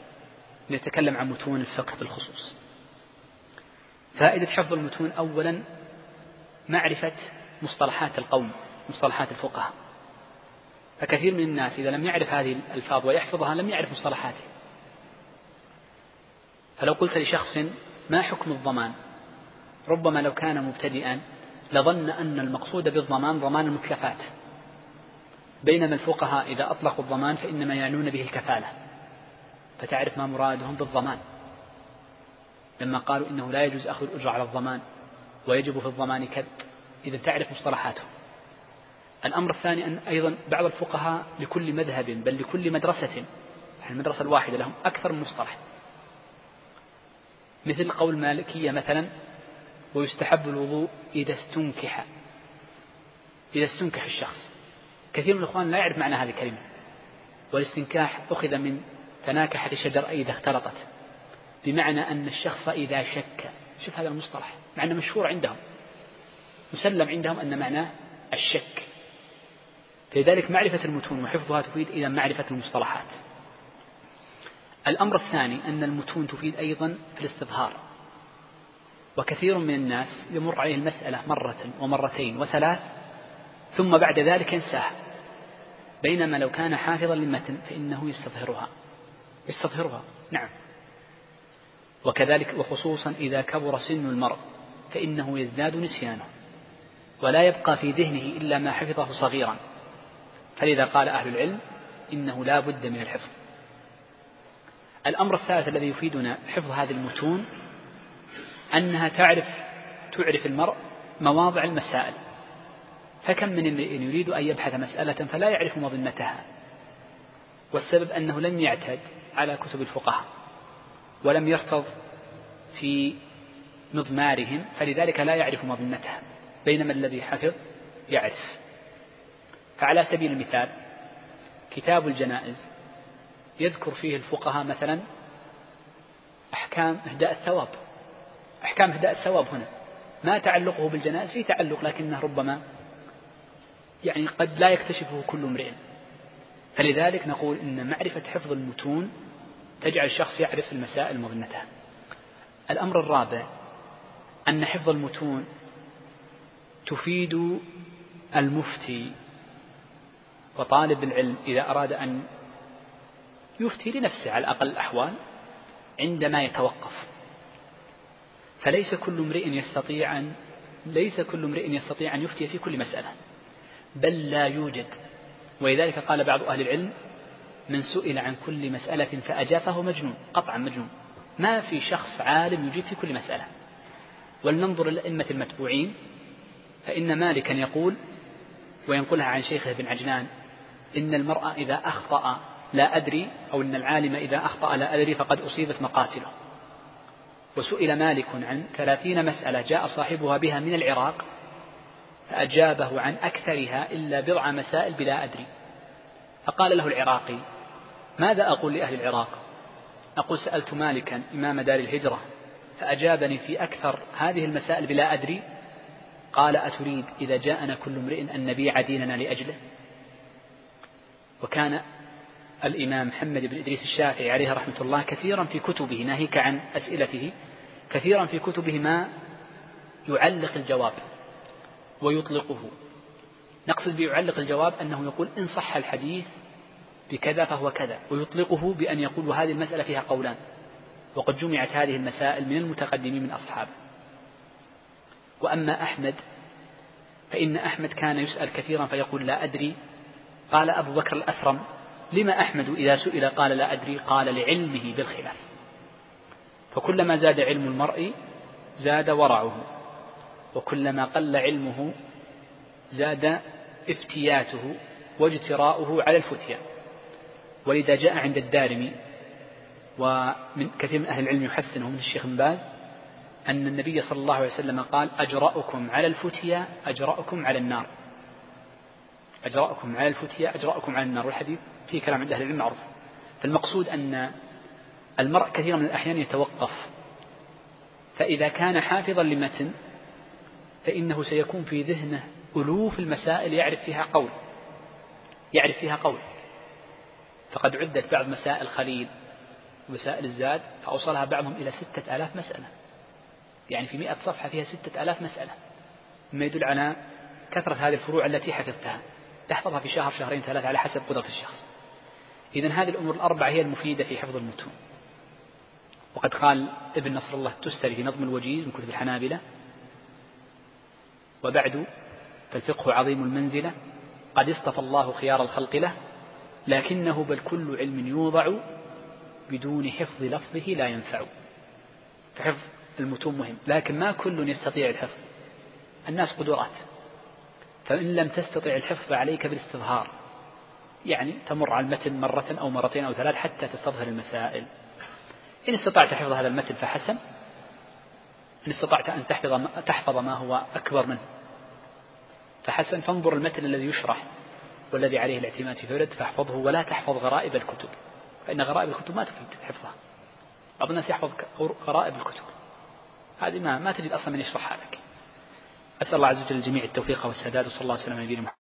نتكلم عن متون الفقه بالخصوص. فائدة حفظ المتون أولا معرفة مصطلحات القوم مصطلحات الفقهاء. فكثير من الناس إذا لم يعرف هذه الألفاظ ويحفظها لم يعرف مصطلحاتها. فلو قلت لشخص ما حكم الضمان؟ ربما لو كان مبتدئا لظن أن المقصود بالضمان ضمان المتلفات بينما الفقهاء إذا أطلقوا الضمان فإنما يعنون به الكفالة. فتعرف ما مرادهم بالضمان. لما قالوا إنه لا يجوز أخذ الأجرة على الضمان ويجب في الضمان كذب. إذا تعرف مصطلحاتهم الأمر الثاني أن أيضا بعض الفقهاء لكل مذهب بل لكل مدرسة يعني المدرسة الواحدة لهم أكثر من مصطلح. مثل قول المالكية مثلا ويستحب الوضوء إذا استنكح. إذا استنكح الشخص. كثير من الإخوان لا يعرف معنى هذه الكلمة. والاستنكاح أخذ من تناكحت الشجر أي إذا اختلطت. بمعنى أن الشخص إذا شك. شوف هذا المصطلح. مع أنه مشهور عندهم. مسلم عندهم أن معناه الشك. فلذلك معرفة المتون وحفظها تفيد إلى معرفة المصطلحات. الأمر الثاني أن المتون تفيد أيضا في الاستظهار. وكثير من الناس يمر عليه المسألة مرة ومرتين وثلاث ثم بعد ذلك ينساها بينما لو كان حافظا للمتن فإنه يستظهرها. يستظهرها نعم. وكذلك وخصوصا إذا كبر سن المرء فإنه يزداد نسيانه ولا يبقى في ذهنه إلا ما حفظه صغيرا. فلذا قال أهل العلم إنه لا بد من الحفظ. الأمر الثالث الذي يفيدنا حفظ هذه المتون أنها تعرف تعرف المرء مواضع المسائل. فكم من امرئ يريد أن يبحث مسألة فلا يعرف مظنتها والسبب أنه لم يعتد على كتب الفقهاء ولم يرفض في مضمارهم فلذلك لا يعرف مظنتها بينما الذي حفظ يعرف. فعلى سبيل المثال كتاب الجنائز يذكر فيه الفقهاء مثلا أحكام إهداء الثواب. أحكام إهداء الثواب هنا. ما تعلقه بالجنائز في تعلق لكنه ربما يعني قد لا يكتشفه كل امرئ. فلذلك نقول إن معرفة حفظ المتون تجعل الشخص يعرف المسائل مظنتها. الأمر الرابع أن حفظ المتون تفيد المفتي وطالب العلم إذا أراد أن يفتي لنفسه على أقل الأحوال عندما يتوقف. فليس كل امرئ يستطيع أن ليس كل امرئ يستطيع أن يفتي في كل مسألة بل لا يوجد. ولذلك قال بعض أهل العلم من سئل عن كل مسألة فأجاب فهو مجنون قطعا مجنون. ما في شخص عالم يجيب في كل مسألة. ولننظر الأئمة المتبوعين فإن مالكا يقول وينقلها عن شيخه بن عجلان إن المرأة إذا أخطأ لا أدري أو إن العالم إذا أخطأ لا أدري فقد أصيبت مقاتله. وسئل مالك عن ثلاثين مسألة جاء صاحبها بها من العراق فأجابه عن أكثرها إلا بضع مسائل بلا أدري. فقال له العراقي ماذا أقول لأهل العراق؟ أقول سألت مالكا إمام دار الهجرة فأجابني في أكثر هذه المسائل بلا أدري. قال أتريد إذا جاءنا كل امرئ أن نبيع ديننا لأجله؟ وكان الإمام محمد بن إدريس الشافعي عليه رحمة الله كثيرا في كتبه ناهيك عن أسئلته كثيرا في كتبه ما يعلق الجواب ويطلقه. نقصد بيعلق الجواب أنه يقول إن صح الحديث بكذا فهو كذا ويطلقه بأن يقول وهذه المسألة فيها قولان وقد جمعت هذه المسائل من المتقدمين من أصحابه وأما أحمد فإن أحمد كان يسأل كثيرا فيقول لا أدري. قال أبو بكر الأثرم لما أحمد إذا سئل قال لا أدري؟ قال لعلمه بالخلاف. فكلما زاد علم المرء زاد ورعه وكلما قل علمه زاد افتياته واجتراؤه على الفتيا ولذا جاء عند الدارمي ومن كثير من أهل العلم يحسنه من الشيخ باز أن النبي صلى الله عليه وسلم قال أجرأكم على الفتيا أجرأكم على النار. أجرأكم على الفتيا أجرأكم على النار. والحديث فيه كلام عند أهل العلم معروف. فالمقصود أن المرء كثيرا من الأحيان يتوقف. فإذا كان حافظا لمتن فإنه سيكون في ذهنه ألوف المسائل يعرف فيها قول. يعرف فيها قول. فقد عدت بعض مسائل خليل ومسائل الزاد فأوصلها بعضهم إلى ستة آلاف مسألة. يعني في مئة صفحة فيها ستة آلاف مسألة. مما يدل على كثرة هذه الفروع التي حفظتها. تحفظها في شهر شهرين ثلاثة على حسب قدرة الشخص. إذا هذه الأمور الأربعة هي المفيدة في حفظ المتون. وقد قال ابن نصر الله التستري في نظم الوجيز من كتب الحنابلة وبعد فالفقه عظيم المنزلة قد اصطفى الله خيار الخلق له لكنه بل كل علم يوضع بدون حفظ لفظه لا ينفع. فحفظ المتون مهم لكن ما كل يستطيع الحفظ الناس قدرات فإن لم تستطع الحفظ عليك بالاستظهار يعني تمر على المتن مرة أو مرتين أو ثلاث حتى تستظهر المسائل. إن استطعت حفظ هذا المتن فحسن. إن استطعت أن تحفظ تحفظ ما هو أكبر منه فحسن. فانظر المتن الذي يشرح والذي عليه الاعتماد في فرد فاحفظه ولا تحفظ غرائب الكتب فإن غرائب الكتب ما تفيد حفظها. بعض الناس يحفظ غرائب الكتب. هذه ما ما تجد أصلا من يشرحها لك. أسأل الله عز وجل الجميع التوفيق والسداد وصلى الله وسلم على نبينا محمد.